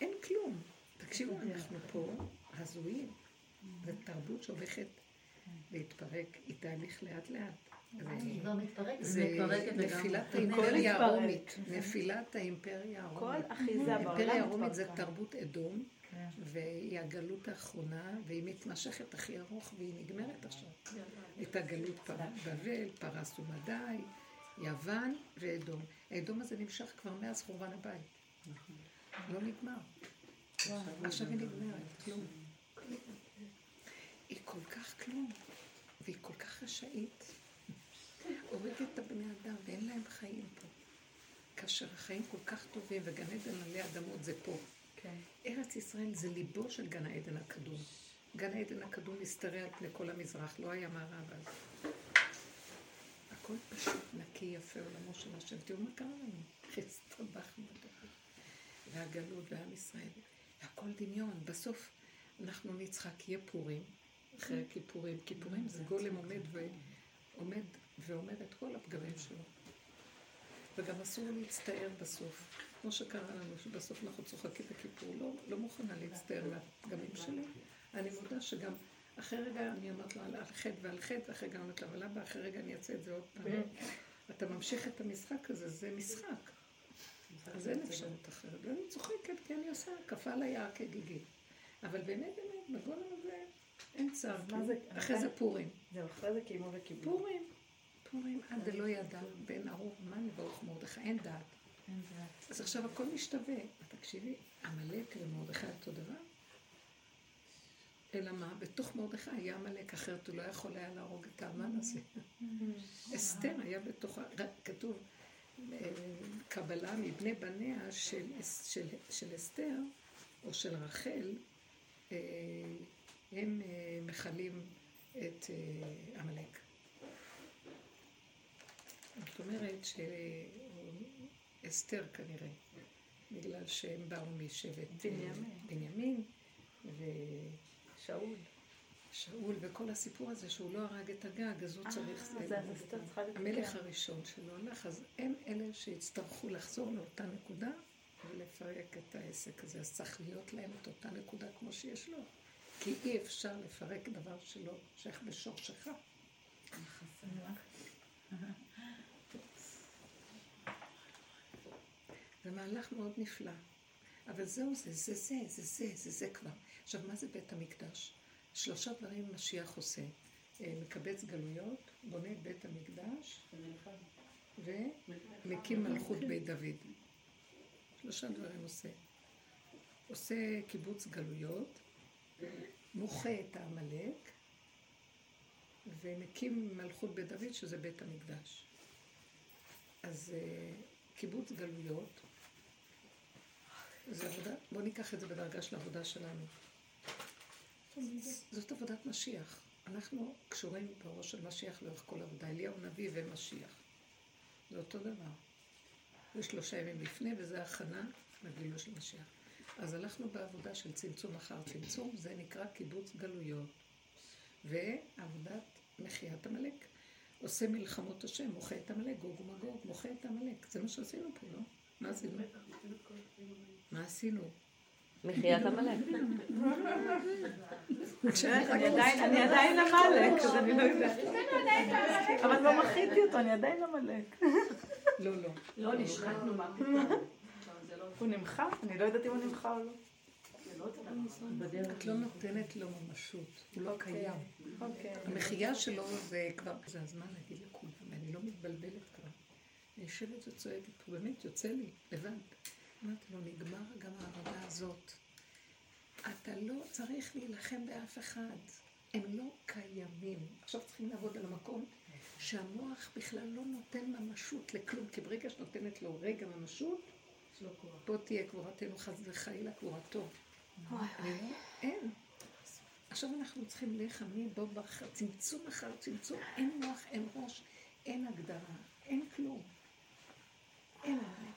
אין כלום. תקשיבו, אנחנו פה הזויים. זו תרבות שהולכת להתפרק, היא תהליך לאט לאט. זה לגמרי. נפילת האימפריה הרומית. נפילת האימפריה כל הרומית. אחיזה בעולם האימפריה הרומית זה. תרבות אדום, כן. והיא הגלות האחרונה, והיא מתמשכת הכי ארוך, והיא נגמרת עכשיו. הגלות פר- בבל, פרס ומדי, יוון ואדום. האדום הזה נמשך כבר מאז חורבן הבית. לא נגמר. עכשיו היא נגמרת, כלום. היא כל כך כלום, והיא כל כך רשאית. הורגת את הבני אדם ואין להם חיים פה. כאשר החיים כל כך טובים וגן עדן עלי אדמות זה פה. כן. ארץ ישראל זה ליבו של גן העדן הקדום. גן העדן הקדום משתרע על פני כל המזרח, לא היה מערב אז. הכל פשוט נקי יפה עולמו של השם. תראו מה קרה לנו. הסתבכנו בתוכו. והגלות ועם ישראל. והכל דמיון. בסוף אנחנו נצחק, יהיה פורים, אחרי כיפורים. כיפורים זה גולם עומד ועומד ואומר את כל הפגמים שלו. וגם אסור להצטער בסוף. כמו שקרה לנו, שבסוף אנחנו צוחקים בכיפור. לא, לא מוכנה להצטער מהפגמים שלי. אני מודה שגם אחרי רגע אני אומרת לו על חטא ועל חטא, ואחרי רגע אני אומרת לו, אבל אבא, אחרי רגע אני אעשה את זה עוד פעם. אתה ממשיך את המשחק הזה, זה משחק. אז אין אפשרות אחרת. ואני צוחקת כי אני עושה הקפה ליער כגיגית. אבל באמת, באמת, בגולם הזה אין. מה זה- אחרי זה פורים. זהו, אחרי זה קיימו וקיבלו. פורים. פורים, עד דלא ידע, בן ארוך מן ברוך מרדכי, אין דעת. אז עכשיו הכל משתווה. תקשיבי, עמלק ומרדכי אותו דבר? אלא מה? בתוך מרדכי היה עמלק, אחרת הוא לא יכול היה להרוג את האמן הזה. אסתר היה בתוך, כתוב, אה, קבלה מבני בניה של, אס- של, של אסתר, או של רחל, אה, הם אה, מכלים את אה, עמלק. זאת אומרת שאסתר כנראה, בגלל שהם באו משבט אה, בנימין. בנימין, ושאול שאול. וכל הסיפור הזה שהוא לא הרג את הגג, אז הוא צריך... אה, אז אסתר צריכה לתקן. המלך הראשון שלו הלך, אז הם אלה שיצטרכו לחזור לאותה נקודה ולפרק את העסק הזה. אז צריך להיות להם את אותה נקודה כמו שיש לו. כי אי אפשר לפרק דבר שלא שייך בשורשך. זה מהלך מאוד נפלא. אבל זהו זה, זה זה, זה זה, זה זה כבר. עכשיו, מה זה בית המקדש? שלושה דברים משיח עושה. אה, מקבץ גלויות, בונה את בית המקדש, ומקים מלכות בית דוד. שלושה דברים עושה. עושה קיבוץ גלויות, מוחה את העמלק, ומקים מלכות בית דוד, שזה בית המקדש. אז אה, קיבוץ גלויות, זה עבודה, בואו ניקח את זה בדרגה של העבודה שלנו. זאת עבודת משיח. אנחנו קשורים בראש של משיח לאורך כל עבודה. אליהו נביא ומשיח. זה אותו דבר. זה שלושה ימים לפני, וזה הכנה לגילוי של משיח. אז הלכנו בעבודה של צמצום אחר צמצום, זה נקרא קיבוץ גלויות. ועבודת מחיית עמלק. עושה מלחמות השם, מוחה את עמלק, גוג ומגוג, מוחה את עמלק. זה מה שעשינו פה, לא? מה עשינו? מה עשינו? מחיית עמלק. אני עדיין- עמלק, אז אני לא יודעת. אבל לא מחיתי אותו, אני עדיין עמלק. לא, לא. לא, נשחטנו מה פתאום. הוא נמחה? אני לא יודעת אם הוא נמחה או לא. את לא נותנת לו ממשות, הוא לא קיים. אוקיי. המחיה שלו זה כבר, זה הזמן להגיד לכולם, ואני לא מתבלבלת כבר. אני יושבת וצועקת פה, באמת יוצא לי, לבד. אמרתי לו, נגמר גם העבודה הזאת. אתה לא צריך להילחם באף אחד. הם לא קיימים. עכשיו צריכים לעבוד על המקום שהמוח בכלל לא נותן ממשות לכלום, כי ברגע שנותנת לו רגע ממשות, פה תהיה קבורתנו חס וחלילה קבורתו. לא, אין. עכשיו אנחנו צריכים להיחמים בו באחר, צמצום אחר צמצום, אין מוח, אין ראש, אין הגדרה, אין כלום. אין עליי.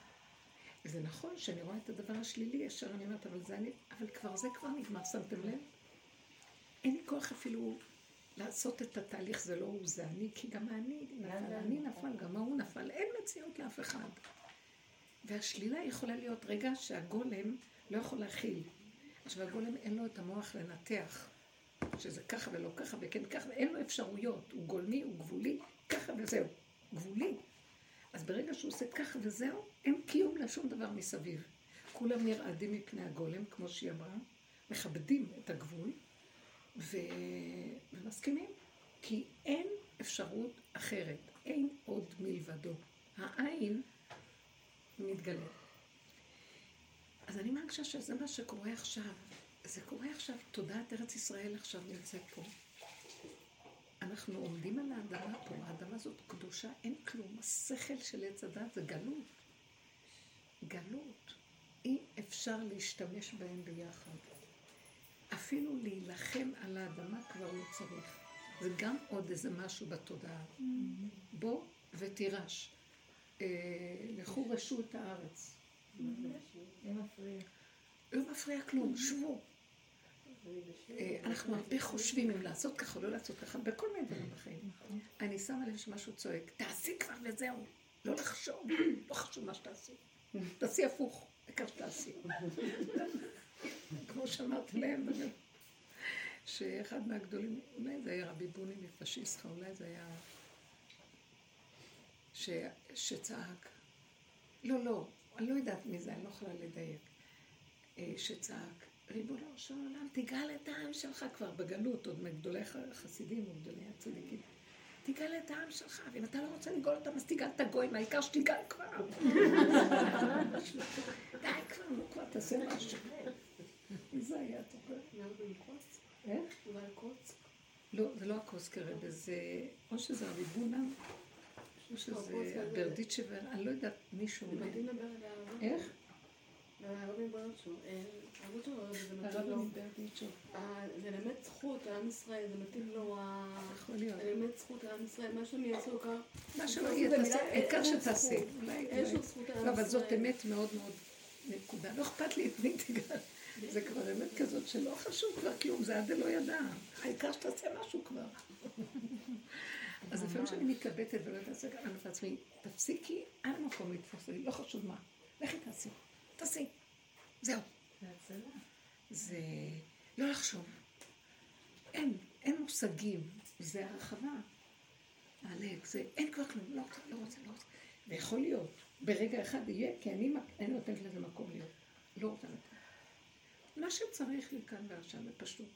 וזה נכון שאני רואה את הדבר השלילי, ישר אני אומרת, אבל זה אני, אבל כבר זה כבר נגמר, שמתם לב? אין לי כוח אפילו לעשות את התהליך, זה לא הוא, זה אני, כי גם אני נפל, אני נפל, גם ההוא נפל, אין מציאות לאף אחד. והשלילה יכולה להיות רגע שהגולם לא יכול להכיל. עכשיו הגולם אין לו את המוח לנתח, שזה ככה ולא ככה וכן ככה, ואין לו אפשרויות, הוא גולמי, הוא גבולי, ככה וזהו, גבולי. אז ברגע שהוא עושה ככה וזהו, אין קיום לשום דבר מסביב. כולם נרעדים מפני הגולם, כמו שהיא אמרה, מכבדים את הגבול, ו... ומסכימים, כי אין אפשרות אחרת, אין עוד מלבדו. העין מתגלה. אז אני מרגישה שזה מה שקורה עכשיו. זה קורה עכשיו, תודעת ארץ ישראל עכשיו נמצאת פה. אנחנו עומדים על האדמה פה, האדמה הזאת קדושה, אין כלום. השכל של עץ הדת זה גלות. גלות. אי אפשר להשתמש בהם ביחד. אפילו להילחם על האדמה כבר לא צריך. זה גם עוד איזה משהו בתודעה. בוא ותירש. אה, לכו רשו את הארץ. לא מפריע. כלום, שבו. אה, אנחנו הרבה חושבים אם לעשות ככה או לא לעשות ככה, בכל מיני דברים בחיים. אני שמה לב שמשהו צועק, תעשי כבר וזהו, לא לחשוב, לא חשוב מה שתעשי. תעשי הפוך, העיקר שתעשי. כמו שאמרתי להם, שאחד מהגדולים, אולי זה היה רבי בוני מפשיסחה, אולי זה היה... ש... שצעק, לא, לא, אני לא יודעת מי זה, אני לא יכולה לדייק, אה, שצעק, ריבונו של עולם, תגאל את העם שלך כבר בגלות, עוד מגדולי החסידים וגדולי הצדיקים. תגאל את העם שלך, ואם אתה לא רוצה לגאול אותם, אז תגאל את הגויים, העיקר שתגאל כבר. די כבר, נו כבר, תעשה משהו. מי זה היה, אתה? איך? לא, זה לא הכוס כרגע, זה או שזה רבי בונה, או שזה ברדיצ'בר, אני לא יודעת, מישהו... איך? הרבי שלו זה באמת זכות לעם ישראל, זה מתאים לו, להיות. זה באמת זכות לעם ישראל, מה שהם יעשו. מה שלא יהיה, העיקר שתעשה. אולי- לא, אבל זאת. אמת מאוד מאוד נקודה. לא אכפת לי את מי תיגע. זה כבר אמת כזאת שלא חשוב כבר כלום, זה עד לא ידע. העיקר שתעשה משהו כבר. אז לפעמים כשאני מתלבטת ולא יודעת אומרת לעצמי, תפסיקי, אין מקום לתפוס לי, לא חשוב מה. לכי תעשי, תעשי. זהו. זה לא לחשוב. אין, אין מושגים, זה הרחבה. העלק, זה, אין כבר כלום, לא רוצה, לא רוצה, לא רוצה. ויכול להיות, ברגע אחד יהיה, כי אני, נותנת לזה מקום להיות. לא רוצה לתת. מה שצריך לי כאן ועכשיו, בפשטות.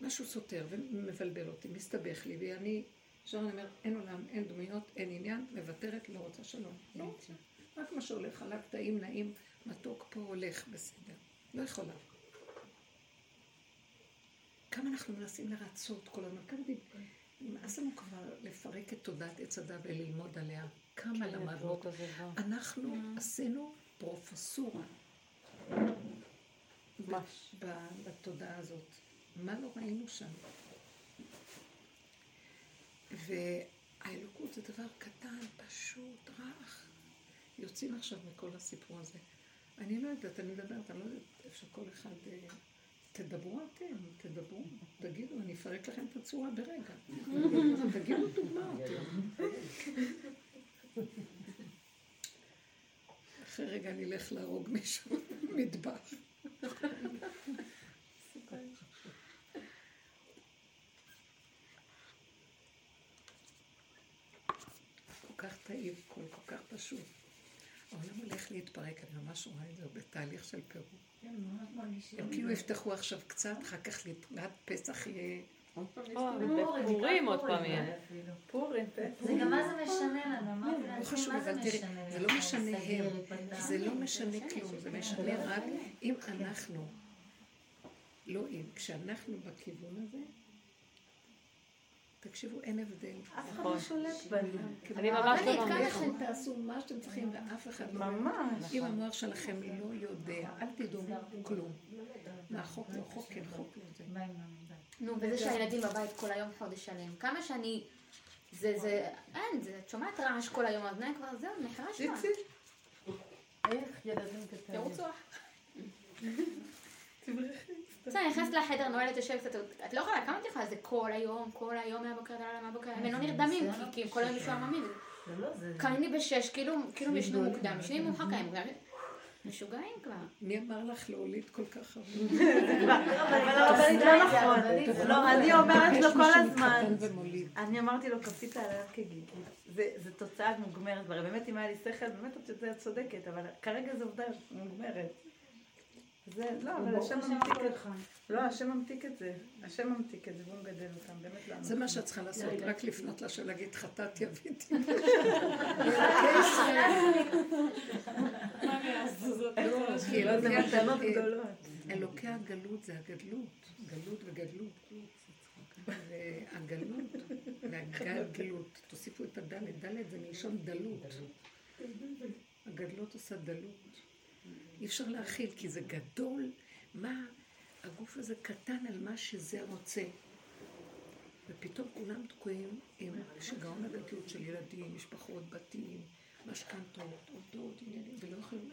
משהו סותר ומבלבל אותי, מסתבך לי, ואני, ישר אני אומרת, אין עולם, אין דמויות, אין עניין, מוותרת, לא רוצה שלום. לא רוצה. רק מה שהולך, חלק, טעים, נעים, מתוק, פה הולך, בסדר. לא יכולה. כמה אנחנו מנסים לרצות כל הזמן, כמה דיב... נמאס לנו כבר לפרק את תודעת עץ הדת וללמוד עליה. כמה למדנו. אנחנו עשינו פרופסורה בתודעה הזאת. מה לא ראינו שם? והאלוקות זה דבר קטן, פשוט, רך. יוצאים עכשיו מכל הסיפור הזה. אני לא יודעת, אני מדברת, אני לא יודעת איפה שכל אחד... אה, תדברו אתם, תדברו, תגידו, אני אפרק לכם את הצורה ברגע. תגידו דוגמאות. אחרי רגע אני אלך להרוג מישהו במטבח. כל כך טעים, כל פשוט. העולם הולך להתפרק, אני ממש רואה את זה, בתהליך של פירוק. הם כאילו יפתחו עכשיו קצת, אחר כך לקראת פסח יהיה... בפורים עוד פעם יהיה. פורים, זה גם מה זה משנה לנו, אמרתי לא לעצמי, מה זה משנה? לא משנה הם? זה לא משנה כלום, זה משנה רק אם אנחנו, לא אם, כשאנחנו בכיוון הזה, תקשיבו, אין הבדל. אף אחד לא שולט בנו. אני ממש לא לכן מאמינה. תעשו מה שאתם צריכים ואף אחד לא... ממש. אם המוח שלכם לא יודע, אל תדעו כלום. מה חוק לא חוק, כן חוק לא זה. נו, וזה שהילדים בבית כל היום חודש שלם. כמה שאני... זה, זה, אין, זה, את שומעת רעש כל היום, אז כבר זהו, נחרש. איציק, איך ילדים קטנים. תרוצו. בסדר, אני נכנסת לחדר, נועלת, יושבת קצת, את לא יכולה, כמה את יכולה? זה כל היום, כל היום מהבוקר עד הלילה, מהבוקר, הם לא נרדמים, כי- כל היום משועממים. זה לא, זה... קמים לי בשש, כאילו, כאילו הם ישנו מוקדם, ישנים מאוחר קיים. משוגעים כבר. מי אמר לך להוליד כל כך הרבה? אבל הרבנית לא נכון. לא, אני אומרת לו כל הזמן. אני אמרתי לו, כפית עליו כגיל. זה זה תוצאה מוגמרת, והרי באמת אם היה לי שכל, באמת את צודקת, אבל כרגע זו עובדה מוגמרת. זה, לא, אבל השם ממתיק את זה. לא, השם ממתיק את זה. השם ממתיק את זה, והוא מגדל אותם, באמת לא. זה מה שאת צריכה לעשות, רק לפנות לשם, להגיד חטאת יביתי. לא, לא, זה אלוקי הגלות- גדולות. אלוקי הגלות זה הגדלות, גלות וגדלות. והגלות והגדלות, תוסיפו את הדלת, דלת זה מלשון דלות. הגדלות עושה דלות. אי אפשר להכיל, כי זה גדול. מה, הגוף הזה קטן על מה שזה רוצה. ופתאום כולם תקועים עם שיגעון הגדלות של ילדים, משפחות, בתים, משכנתות, עובדות, עניינים, ולא יכולים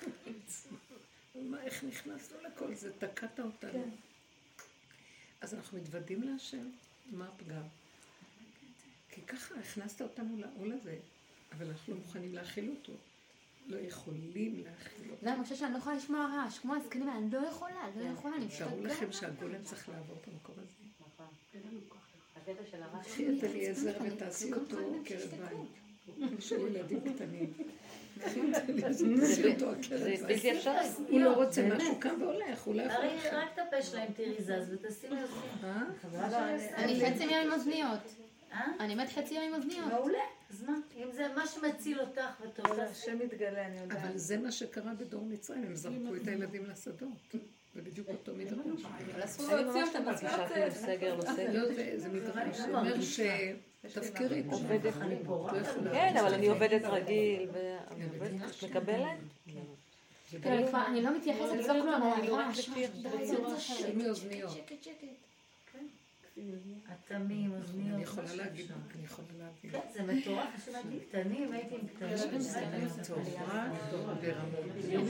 כלום. מה, איך נכנסנו לכל זה? תקעת אותנו. כן. אז אנחנו מתוודים להשם, מה הפגם? כי ככה הכנסת אותנו לעול הזה, אבל אנחנו לא מוכנים להכיל אותו. לא יכולים להכיל אותו. לא, אני חושבת שאני לא יכולה לשמוע רעש, כמו הזקנים האלה, אני לא יכולה, לא יכולה, אני תארו משתגעת. לכם שהגולם צריך לעבור את המקום הזה. הרעש. קחי את אליעזר ותעשי אותו עקרת בית. של ילדים קטנים. הוא לא רוצה משהו, קם והולך, הוא לא יכול. רק את הפה שלהם תראי זז ותשימי אוזניים. אה? אני לי. חצי יום עם אוזניות. אה? אני מת חצי יום עם אוזניות. מעולה. אז מה? אם זה מה שמציל אותך אבל לך. השם מתגלה, אני יודעת. אבל זה מה שקרה בדור מצרים, הם זרקו את הילדים לשדות. זה בדיוק אותו מדרש. אבל אסור להוציא אותם סגר לא סגר. לא, זה זה מדרש, זה אומר שתפקירי את עובדת. לא. כן, אבל אני עובדת רגיל, מקבלת? כאילו, אני כבר- אני לא מתייחסת כבר כלום, על הרעש. שימי אוזניות. שקט, שקט. אטמים, אוזניות. אני יכולה להגיד, אני יכולה להבין. כן, זה מטורף, יש להגיד קטנים, הייתי עם קטנים.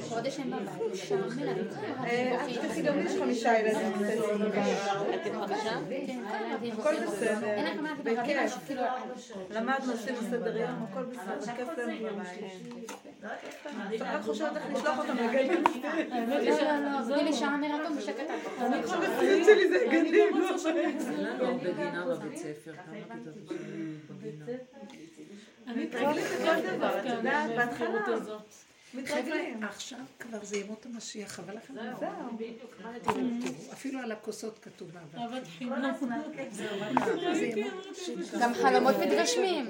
חודש הם בבית, שם. אה, תתחיל גם לי יש חמישה ילדים. אתם חמישה? הכל בסדר. להגיד, בכיף. כאילו... למדנו, עשינו סדר יום, הכל בסדר, כיף לנו בבית. רק חושבת איך לשלוח אותם לגנים. לא, לא, לא. אני חושבת גנים. לא, בגינה בבית ספר, כמה כיתות יש לנו בגינה. מתרגלים לכל דבר, את יודעת, בהתחלה. מתרגלים. עכשיו כבר זה ימות המשיח, חבל לכם. זהו. אפילו על הכוסות כתוב אהבת הזמן, כן, ימות גם חלומות מתגשמים.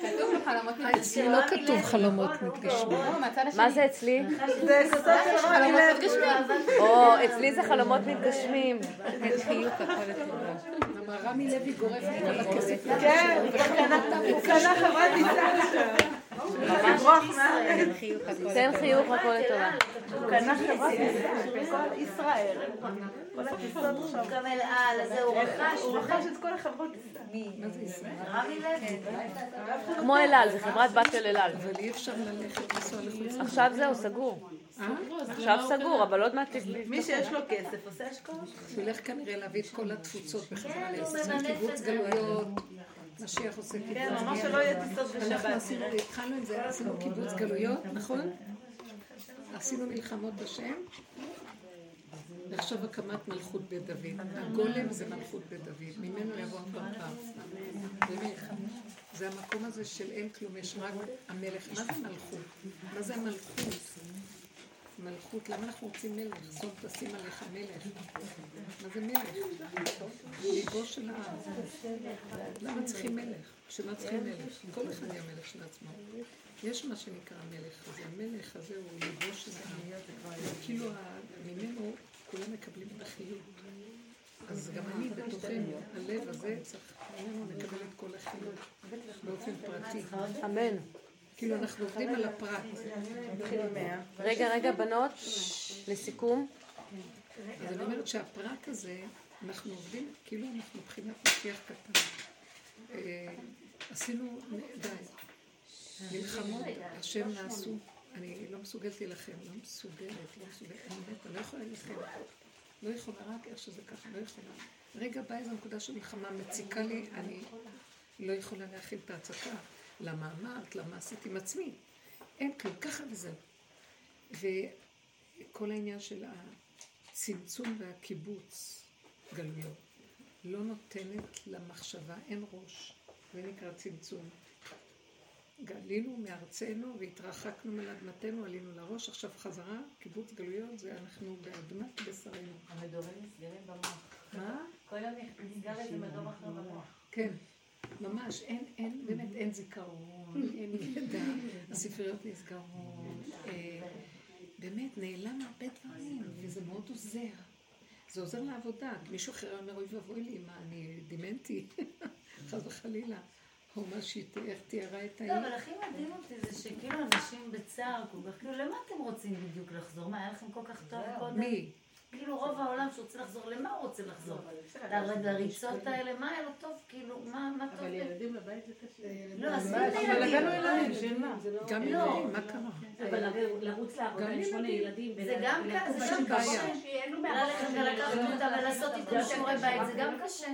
כתוב חלומות אצלי לא כתוב חלומות מתגשמים. לא. מה זה אצלי? זה חלומות. מתגשמים. או, אצלי זה חלומות מתגשמים. אין חיוך הכל לטובה. אמר רמי לוי גורף לי על הכסף. כן, הוא קנה- חברת טיסה. תן חיוך הכל לטובה. הוא קנה חברת ישראל. עכשיו. גם אל על, אז הוא רכש. הוא רכש את כל החברות ישראל? כמו אל על, זה חברת בת של אל על. אבל אי אפשר ללכת לנסוע לחוץ. עכשיו זהו, סגור. אה? עכשיו סגור, אבל עוד מעט. מי שיש לו כסף עושה השקעות. הוא ילך כנראה להביא את כל התפוצות בחזרה לישראל, קיבוץ. גלויות. משיח עושה קיבוץ כן, ממש גלויות. שלא יהיה טיסות אנחנו בשבת. עשינו, התחלנו עם זה, עשינו קיבוץ גלויות, נכון? עשינו מלחמות בשם. ועכשיו הקמת מלכות בית דוד. הגולם זה מלכות בית דוד, ממנו יבוא הפרפר. באמת. זה המקום הזה של אין כלום, יש רק המלך. מה זה מלכות? מה זה המלכות? מלכות, למה אנחנו רוצים מלך? זאת תשים עליך מלך. מה זה מלך? ליבו של העם. למה צריכים מלך? בשביל מה צריכים מלך? כל אחד יהיה מלך של עצמו. יש מה שנקרא מלך, אז המלך הזה הוא ליבו של העם. כאילו ממנו כולם מקבלים את החיות. אז גם אני בתוכנו, הלב הזה צריך ממנו לקבל את כל החיות באופן פרטי. אמן. כאילו אנחנו עובדים על הפרט. רגע, רגע, בנות, לסיכום. אז אני אומרת שהפרט הזה, אנחנו עובדים כאילו אנחנו מבחינת משיח קטן. אה, עשינו, די. מלחמות, השם נעשו. אני לא מסוגלת להילחם, לא מסוגלת, לא מסוגלת. אני מתה, לא יכולה להילחם. לא יכולה, רק איך שזה ככה, לא יכולה. רגע בא איזו נקודה של מלחמה מציקה לי, אני לא יכולה להכיל את ההצקה. למה אמרת, למה עשית עם עצמי. אין כלום, ככה וזהו. וכל העניין של הצמצום והקיבוץ גלויות לא נותנת למחשבה, אין ראש, זה נקרא צמצום. גלינו מארצנו והתרחקנו מאדמתנו, עלינו לראש, עכשיו חזרה, קיבוץ גלויות, זה אנחנו באדמת בשרנו. המדורים נסגרים במוח. מה? כל יום נסגר איזה מדור אחר במוח. כן, ממש, אין, אין, באמת אין זיכרון, אין ידע, הספריות נסגרות, אה, באמת נעלם הרבה דברים, וזה מאוד עוזר. זה עוזר לעבודה, מישהו אחר אומר, אוי ואבוי לי, מה, אני דימנטי? חס וחלילה. או מה שהיא תיארה את לא, העיר. אבל הכי מדהים אותי זה שכאילו אנשים בצער כל כך, כאילו למה אתם רוצים בדיוק לחזור? מה, היה לכם כל כך טוב קודם? מי? כאילו רוב העולם שרוצה לחזור, למה הוא רוצה לחזור? לריצות האלה, מה היה לו טוב? כאילו, מה מה טוב? אבל ילדים בבית זה קשה. לא, אז אבל הנה הבאנו ילדים. ילדים, בשביל מה? גם לא. ילדים, מה קרה? אבל הרי לרוץ לעבודה גם עם שמונה ילדים. זה גם קשה. ללכת ולקחת. אותם ולעשות איתם שיעורי בית, זה גם קשה.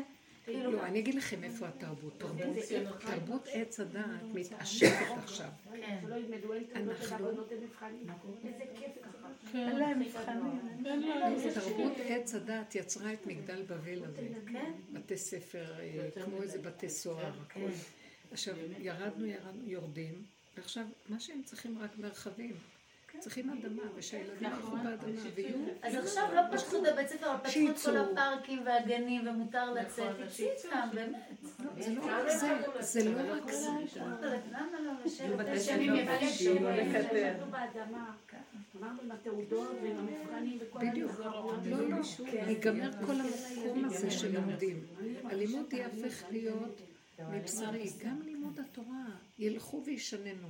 לא, אני אגיד לכם איפה התרבות. תרבות- זה- תרבות עץ הדעת מתעשתת עכשיו. כן. אין תעודות אנחנו-. איזה כיף. אין להם מבחנים. תרבות עץ הדת יצרה את מגדל בבל הזה. כן. בתי ספר, אה, כמו איזה בתי סוהר. כן. עכשיו, ירדנו, ירדנו, יורדים, ועכשיו, מה שהם צריכים רק מרחבים. צריכים אדמה, ושהילדים ילכו באדמה, ויהיו... אז עכשיו לא פתחו את הבית ספר, אבל פתחו את כל. הפארקים והגנים, ומותר לצאת. תצאי איתם, באמת. זה לא רק זה, זה לא רק זה. למה לא לשבת? שלי? לקדם. ישבנו באדמה. אמרנו עם התעודות ועם המבחנים וכל בדיוק. לא, לא, ייגמר כל המקום הזה של לומדים. הלימוד יהפך להיות מבשרי, גם לימוד התורה, ילכו וישננו.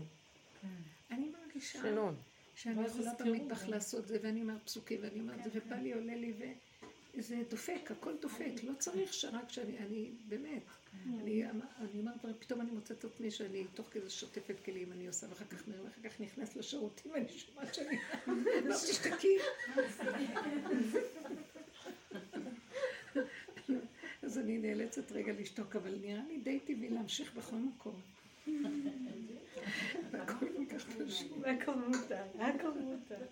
אני מרגישה שנון. שאני יכולה במטבח לעשות זה, ואני אומרת פסוקים, ואני אומרת זה, ובא לי, עולה לי, וזה דופק, הכל דופק, לא צריך שרק שאני, אני, באמת, אני אני אומרת, פתאום אני מוצאת את עצמי שאני תוך כדי שוטפת כלים, אני עושה, ואחר כך נראה, ואחר כך נכנס לשירותים, ואני שומעת שאני, לא תשתקי. אז אני נאלצת רגע לשתוק, אבל נראה לי די טבעי להמשיך בכל מקום. הכל מותר, הכל מותר.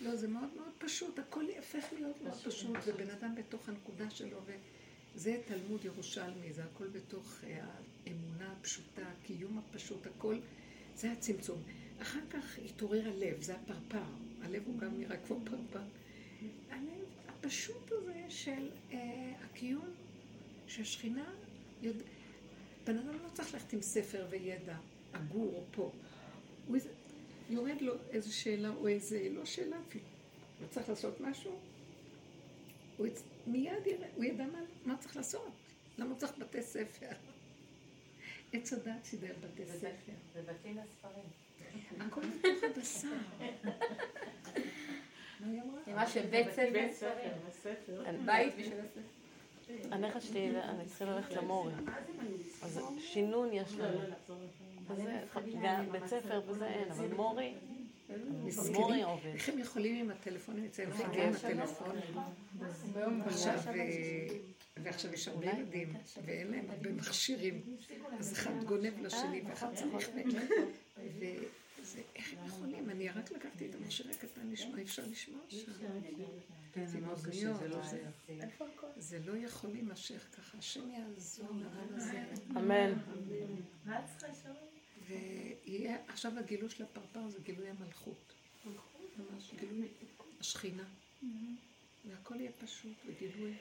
לא, זה מאוד מאוד פשוט, הכל הופך להיות מאוד פשוט, ובן אדם בתוך הנקודה שלו, וזה תלמוד ירושלמי, זה הכל בתוך אה, האמונה הפשוטה, הקיום הפשוט, הכל, זה הצמצום. אחר כך התעורר הלב, זה הפרפר, הלב הוא גם נראה כמו פרפר. הלב הפשוט הזה של אה, הקיום, שהשכינה. בן אדם לא צריך ללכת עם ספר וידע, אגור פה. הוא איזה- יורד לו איזו שאלה או איזה, לא שאלה אפילו, הוא צריך לעשות משהו, הוא יצ... מיד יראה, הוא ידע מה, מה צריך לעשות, למה הוא צריך בתי ספר. עץ הדעת סידר בתי ספר. זה בתים לספרים. הכל בתוך הבשר. מה היא אמרה? מה שבית ספר בית בשביל הספר. הנכד שלי, אני צריכה ללכת למורי. אז שינון יש לא, לנו. לא, גם בית ספר וזה אין, אבל מורי, מסכנים. מורי עובד. איך הם יכולים עם הטלפונים אצלנו? עם הטלפון. ועכשיו, אה, ועכשיו יש הרבה ילדים, ואין להם הרבה מכשירים. אז אחד גונב לשני, ואחד צריך... וזה, איך הם יכולים? אני רק לקחתי את המכשיר הקטן לשמוע, אי אפשר לשמוע שם. כן, זה מאוד קשה, זה לא זה. זה לא יכול להימשך ככה. השם יעזור. אמן. מה את צריכה לשאול? ויהיה, עכשיו הגילוי של הפרפר זה גילוי המלכות. ממש גילוי השכינה. והכל יהיה פשוט, וגילוי.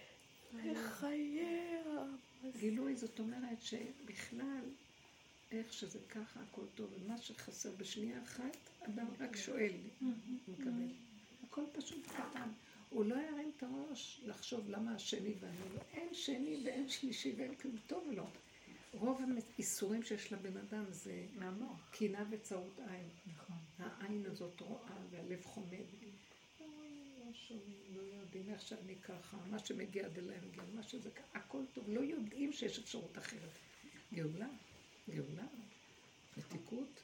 גילוי זאת אומרת שבכלל, איך שזה ככה, הכל טוב, ומה שחסר בשנייה אחת, אדם רק שואל, מקבל. הכל פשוט קטן. הוא לא ירים את הראש לחשוב למה השני ואני לא. אין שני ואין שלישי ואין כלום טוב ולא. רוב האיסורים שיש לבן אדם זה קנאה וצרות עין. נכון. העין הזאת רואה והלב חומד. אוי, לא לא יודעים איך שאני ככה, מה שמגיע עד אליי מגיע, מה שזה ככה, הכל טוב, לא יודעים שיש אפשרות אחרת. גאולה, גאולה, מתיקות,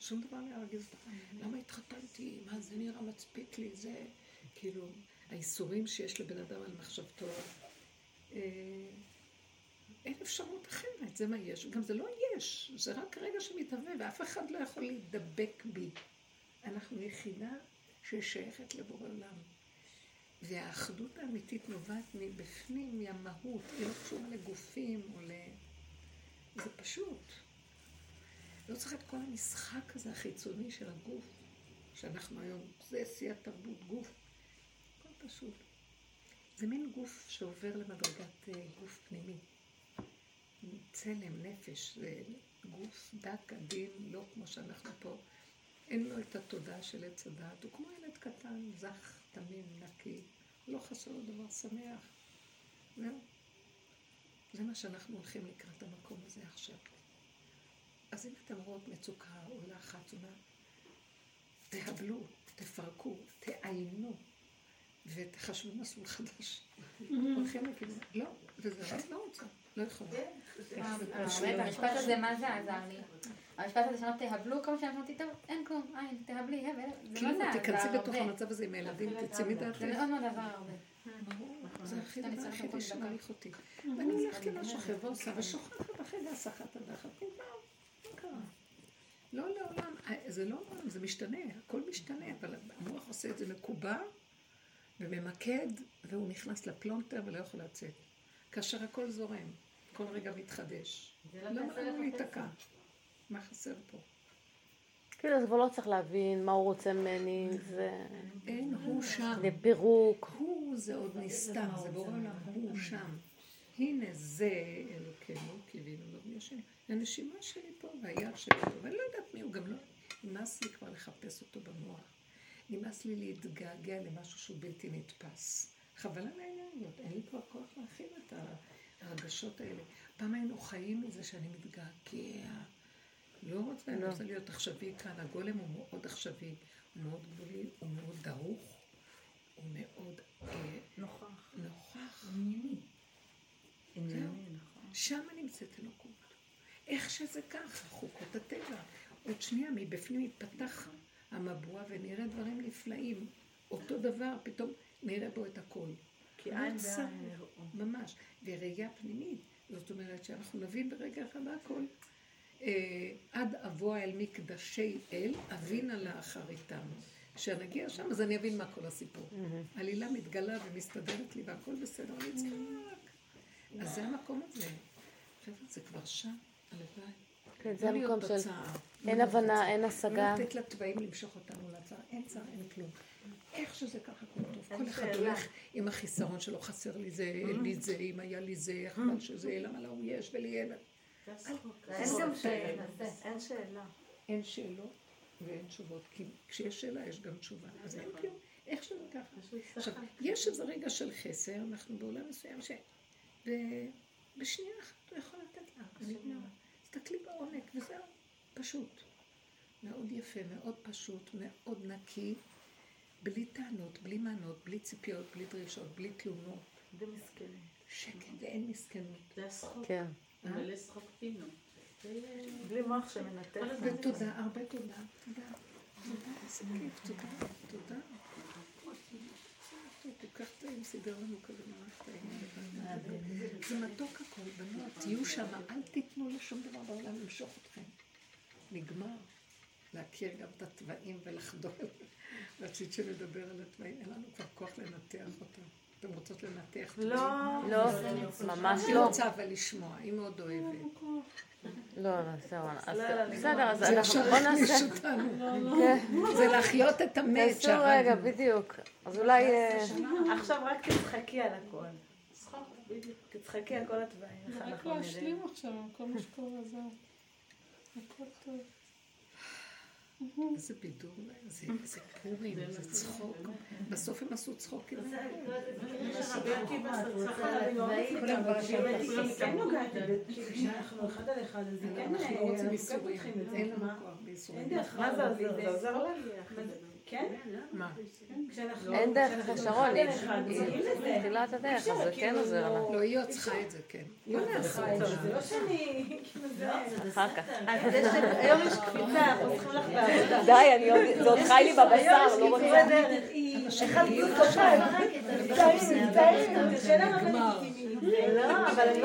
שום דבר לא ירגיז אותך. למה התחתנתי? מה זה נראה מצפיק לי? זה כאילו, האיסורים שיש לבן אדם על מחשבתו. אין אפשרות אחרת, זה מה יש. גם זה לא יש, זה רק רגע שמתהווה, ואף אחד לא יכול להידבק בי. אנחנו יחידה ששייכת לבורא עולם. והאחדות האמיתית נובעת מבפנים, מהמהות, היא לא קשורה לגופים או ל... זה פשוט. לא צריך את כל המשחק הזה החיצוני של הגוף, שאנחנו היום, זה שיא התרבות, גוף. הכל פשוט. זה מין גוף שעובר למדרגת אה, גוף פנימי. צלם, נפש, זה גוף דק, עדין, לא כמו שאנחנו פה. אין לו את התודעה של עץ הדעת. הוא כמו ילד קטן, זך, תמים, נקי. לא חסר לו דבר שמח. זהו. זה מה שאנחנו הולכים לקראת המקום הזה עכשיו. אז אם אתם רואות מצוקה או לחץ, תהבלו, תפרקו, תעיינו, ותחשבו מסלול חדש. הולכים לכיוון, לא, וזה רק לא רוצה, לא יכולה. באמת, המשפט הזה, מה זה עזר לי? המשפט הזה שלא תהבלו, כמה שאני אמרתי, טוב, אין כלום, אין, תהבלי, הבל, זה מה זה עזר תיכנסי בתוך. המצב הזה עם הילדים, תצאי מדעתך. זה מאוד מאוד עזר הרבה. ברור, זה הכי דבר היחידי שמעריך אותי. ואני הולכת למשהו אחר ועושה, ושוכחת אחרי זה הסחת הדחת. מה קרה? לא לעולם, אה, זה לא עולם, זה משתנה, הכל משתנה, אבל המוח עושה את זה מקובע וממקד, והוא נכנס לפלונטר ולא יכול לצאת. כאשר הכל זורם, כל רגע מתחדש. לא לך להיתקע? מה חסר פה? כאילו, אז כבר לא צריך להבין מה הוא רוצה ממני, זה... אין, הוא שם. זה פירוק. הוא זה עוד נסתר, זה בורא עולם, הוא שם. הנה זה אלוקינו, קיווינו לו וישן. הנשימה שלי פה, והיד שלי פה, ואני לא יודעת מי הוא, גם לא... נמאס לי כבר לחפש אותו במוח. נמאס לי להתגעגע למשהו שהוא בלתי נתפס. חבל על העיניים, אין לי כבר כוח להכיל את הרגשות האלה. פעם היינו חיים מזה שאני מתגעגע. לא רוצה, אני רוצה להיות עכשווי כאן. הגולם הוא מאוד עכשווי, הוא מאוד גבולי, הוא מאוד דרוך, הוא מאוד אה, נוכח. נוכח. ענייני. נכון. שם נמצאת אלוקות. איך שזה ככה, חוקות הטבע. עוד שנייה, מבפנים יתפתח המבוע ונראה דברים נפלאים. אותו דבר, פתאום נראה בו את הכל. כי לא עין צריך, בעין יראו. ממש. וראייה פנימית. זאת אומרת שאנחנו נבין ברגע אחד הכל. אה, עד אבוא אל מקדשי אל, אבינה לאחריתם. כשנגיע שם, אז אני אבין מה כל הסיפור. עלילה מתגלה ומסתדרת לי והכל בסדר, אני צריכה רק. אז זה המקום הזה. חבר'ה, זה כבר שם, הלוואי. כן, זה לא המקום של... אין לא הבנה. אין לא השגה. לתת לתוואים למשוך אותנו לצער. אין צער, אין כלום. איך שזה ככה כל טוב. כל אחד. הולך עם החיסרון שלו, חסר לי זה, אין לי זה, אם היה לי זה, חבל שזה, למה להוא יש ולי אין. אין גם שאלה. אין שאלה. אין שאלות ואין תשובות, כי כשיש שאלה יש גם תשובה. אז אין כלום, איך שזה ככה. עכשיו, יש איזה רגע של חסר, אנחנו בעולם מסוים ש... בשנייה אחת הוא יכול לתת לה. תסתכלי בעומק, וזהו, פשוט. מאוד יפה, מאוד פשוט, מאוד נקי, בלי טענות, בלי מענות, בלי ציפיות, בלי דרישות, בלי תלונות. זה מסכנים. שקט ואין מסכנות. זה השחוק. כן. מלא שחוק פינו. בלי מוח שמנתק. ותודה, הרבה תודה. תודה. תודה, איזה כיף, תודה. תודה. כך טעים, סידר לנו כזה ממש טעים. זה מתוק הכל, בנות, תהיו שם, אל תיתנו לשום דבר בעולם למשוך אתכם. נגמר. להכיר גם את התוואים ולחדול. רצית שנדבר על התוואים, אין לנו כבר כוח לנתח אותם. אתם רוצות לנתח? לא. לא, ממש היא לא. רוצה אבל לשמוע, היא מאוד אוהבת. לא, לא, זהו. אז- לא, לא, בסדר, אז זה אנחנו... בוא נעשה... כן. זה להחיות את המת תעשו רגע. בדיוק. אז אולי... אה, עכשיו רק תצחקי על הכל. תצחקי על כל התוואים. רק. להשלים עכשיו עם כל מה שקורה, זהו. הכל טוב. איזה בידור, זה זה פורים, זה צחוק. בסוף הם עשו צחוק עם זה. היא כן נוגעת, כשאנחנו אחד על אחד, אז היא כן... אנחנו לא רוצים אנחנו איסורים, כן. אין לנו מה? כוח אין באיסורים. דרך מה זה עוזר? זה עוזר לך? זה- כן? מה? אין דרך אחרת, שרון, היא לזה. תחילת הדרך, אז זה כן עוזר לה. לא, היא עוד צריכה את זה, כן. היא עוד צריכה את זה. זה לא שאני... כאילו זה... אחר כך. לך- היום יש קפיצה, אנחנו צריכים לך בעבודה. די, אני עוד... זה עוד חי לי בבשר, לא רוצה... קפיצה דרך. אחד פלוס אחד. טעים, טעים, קשה לנו לגיטימי. לא, אבל אני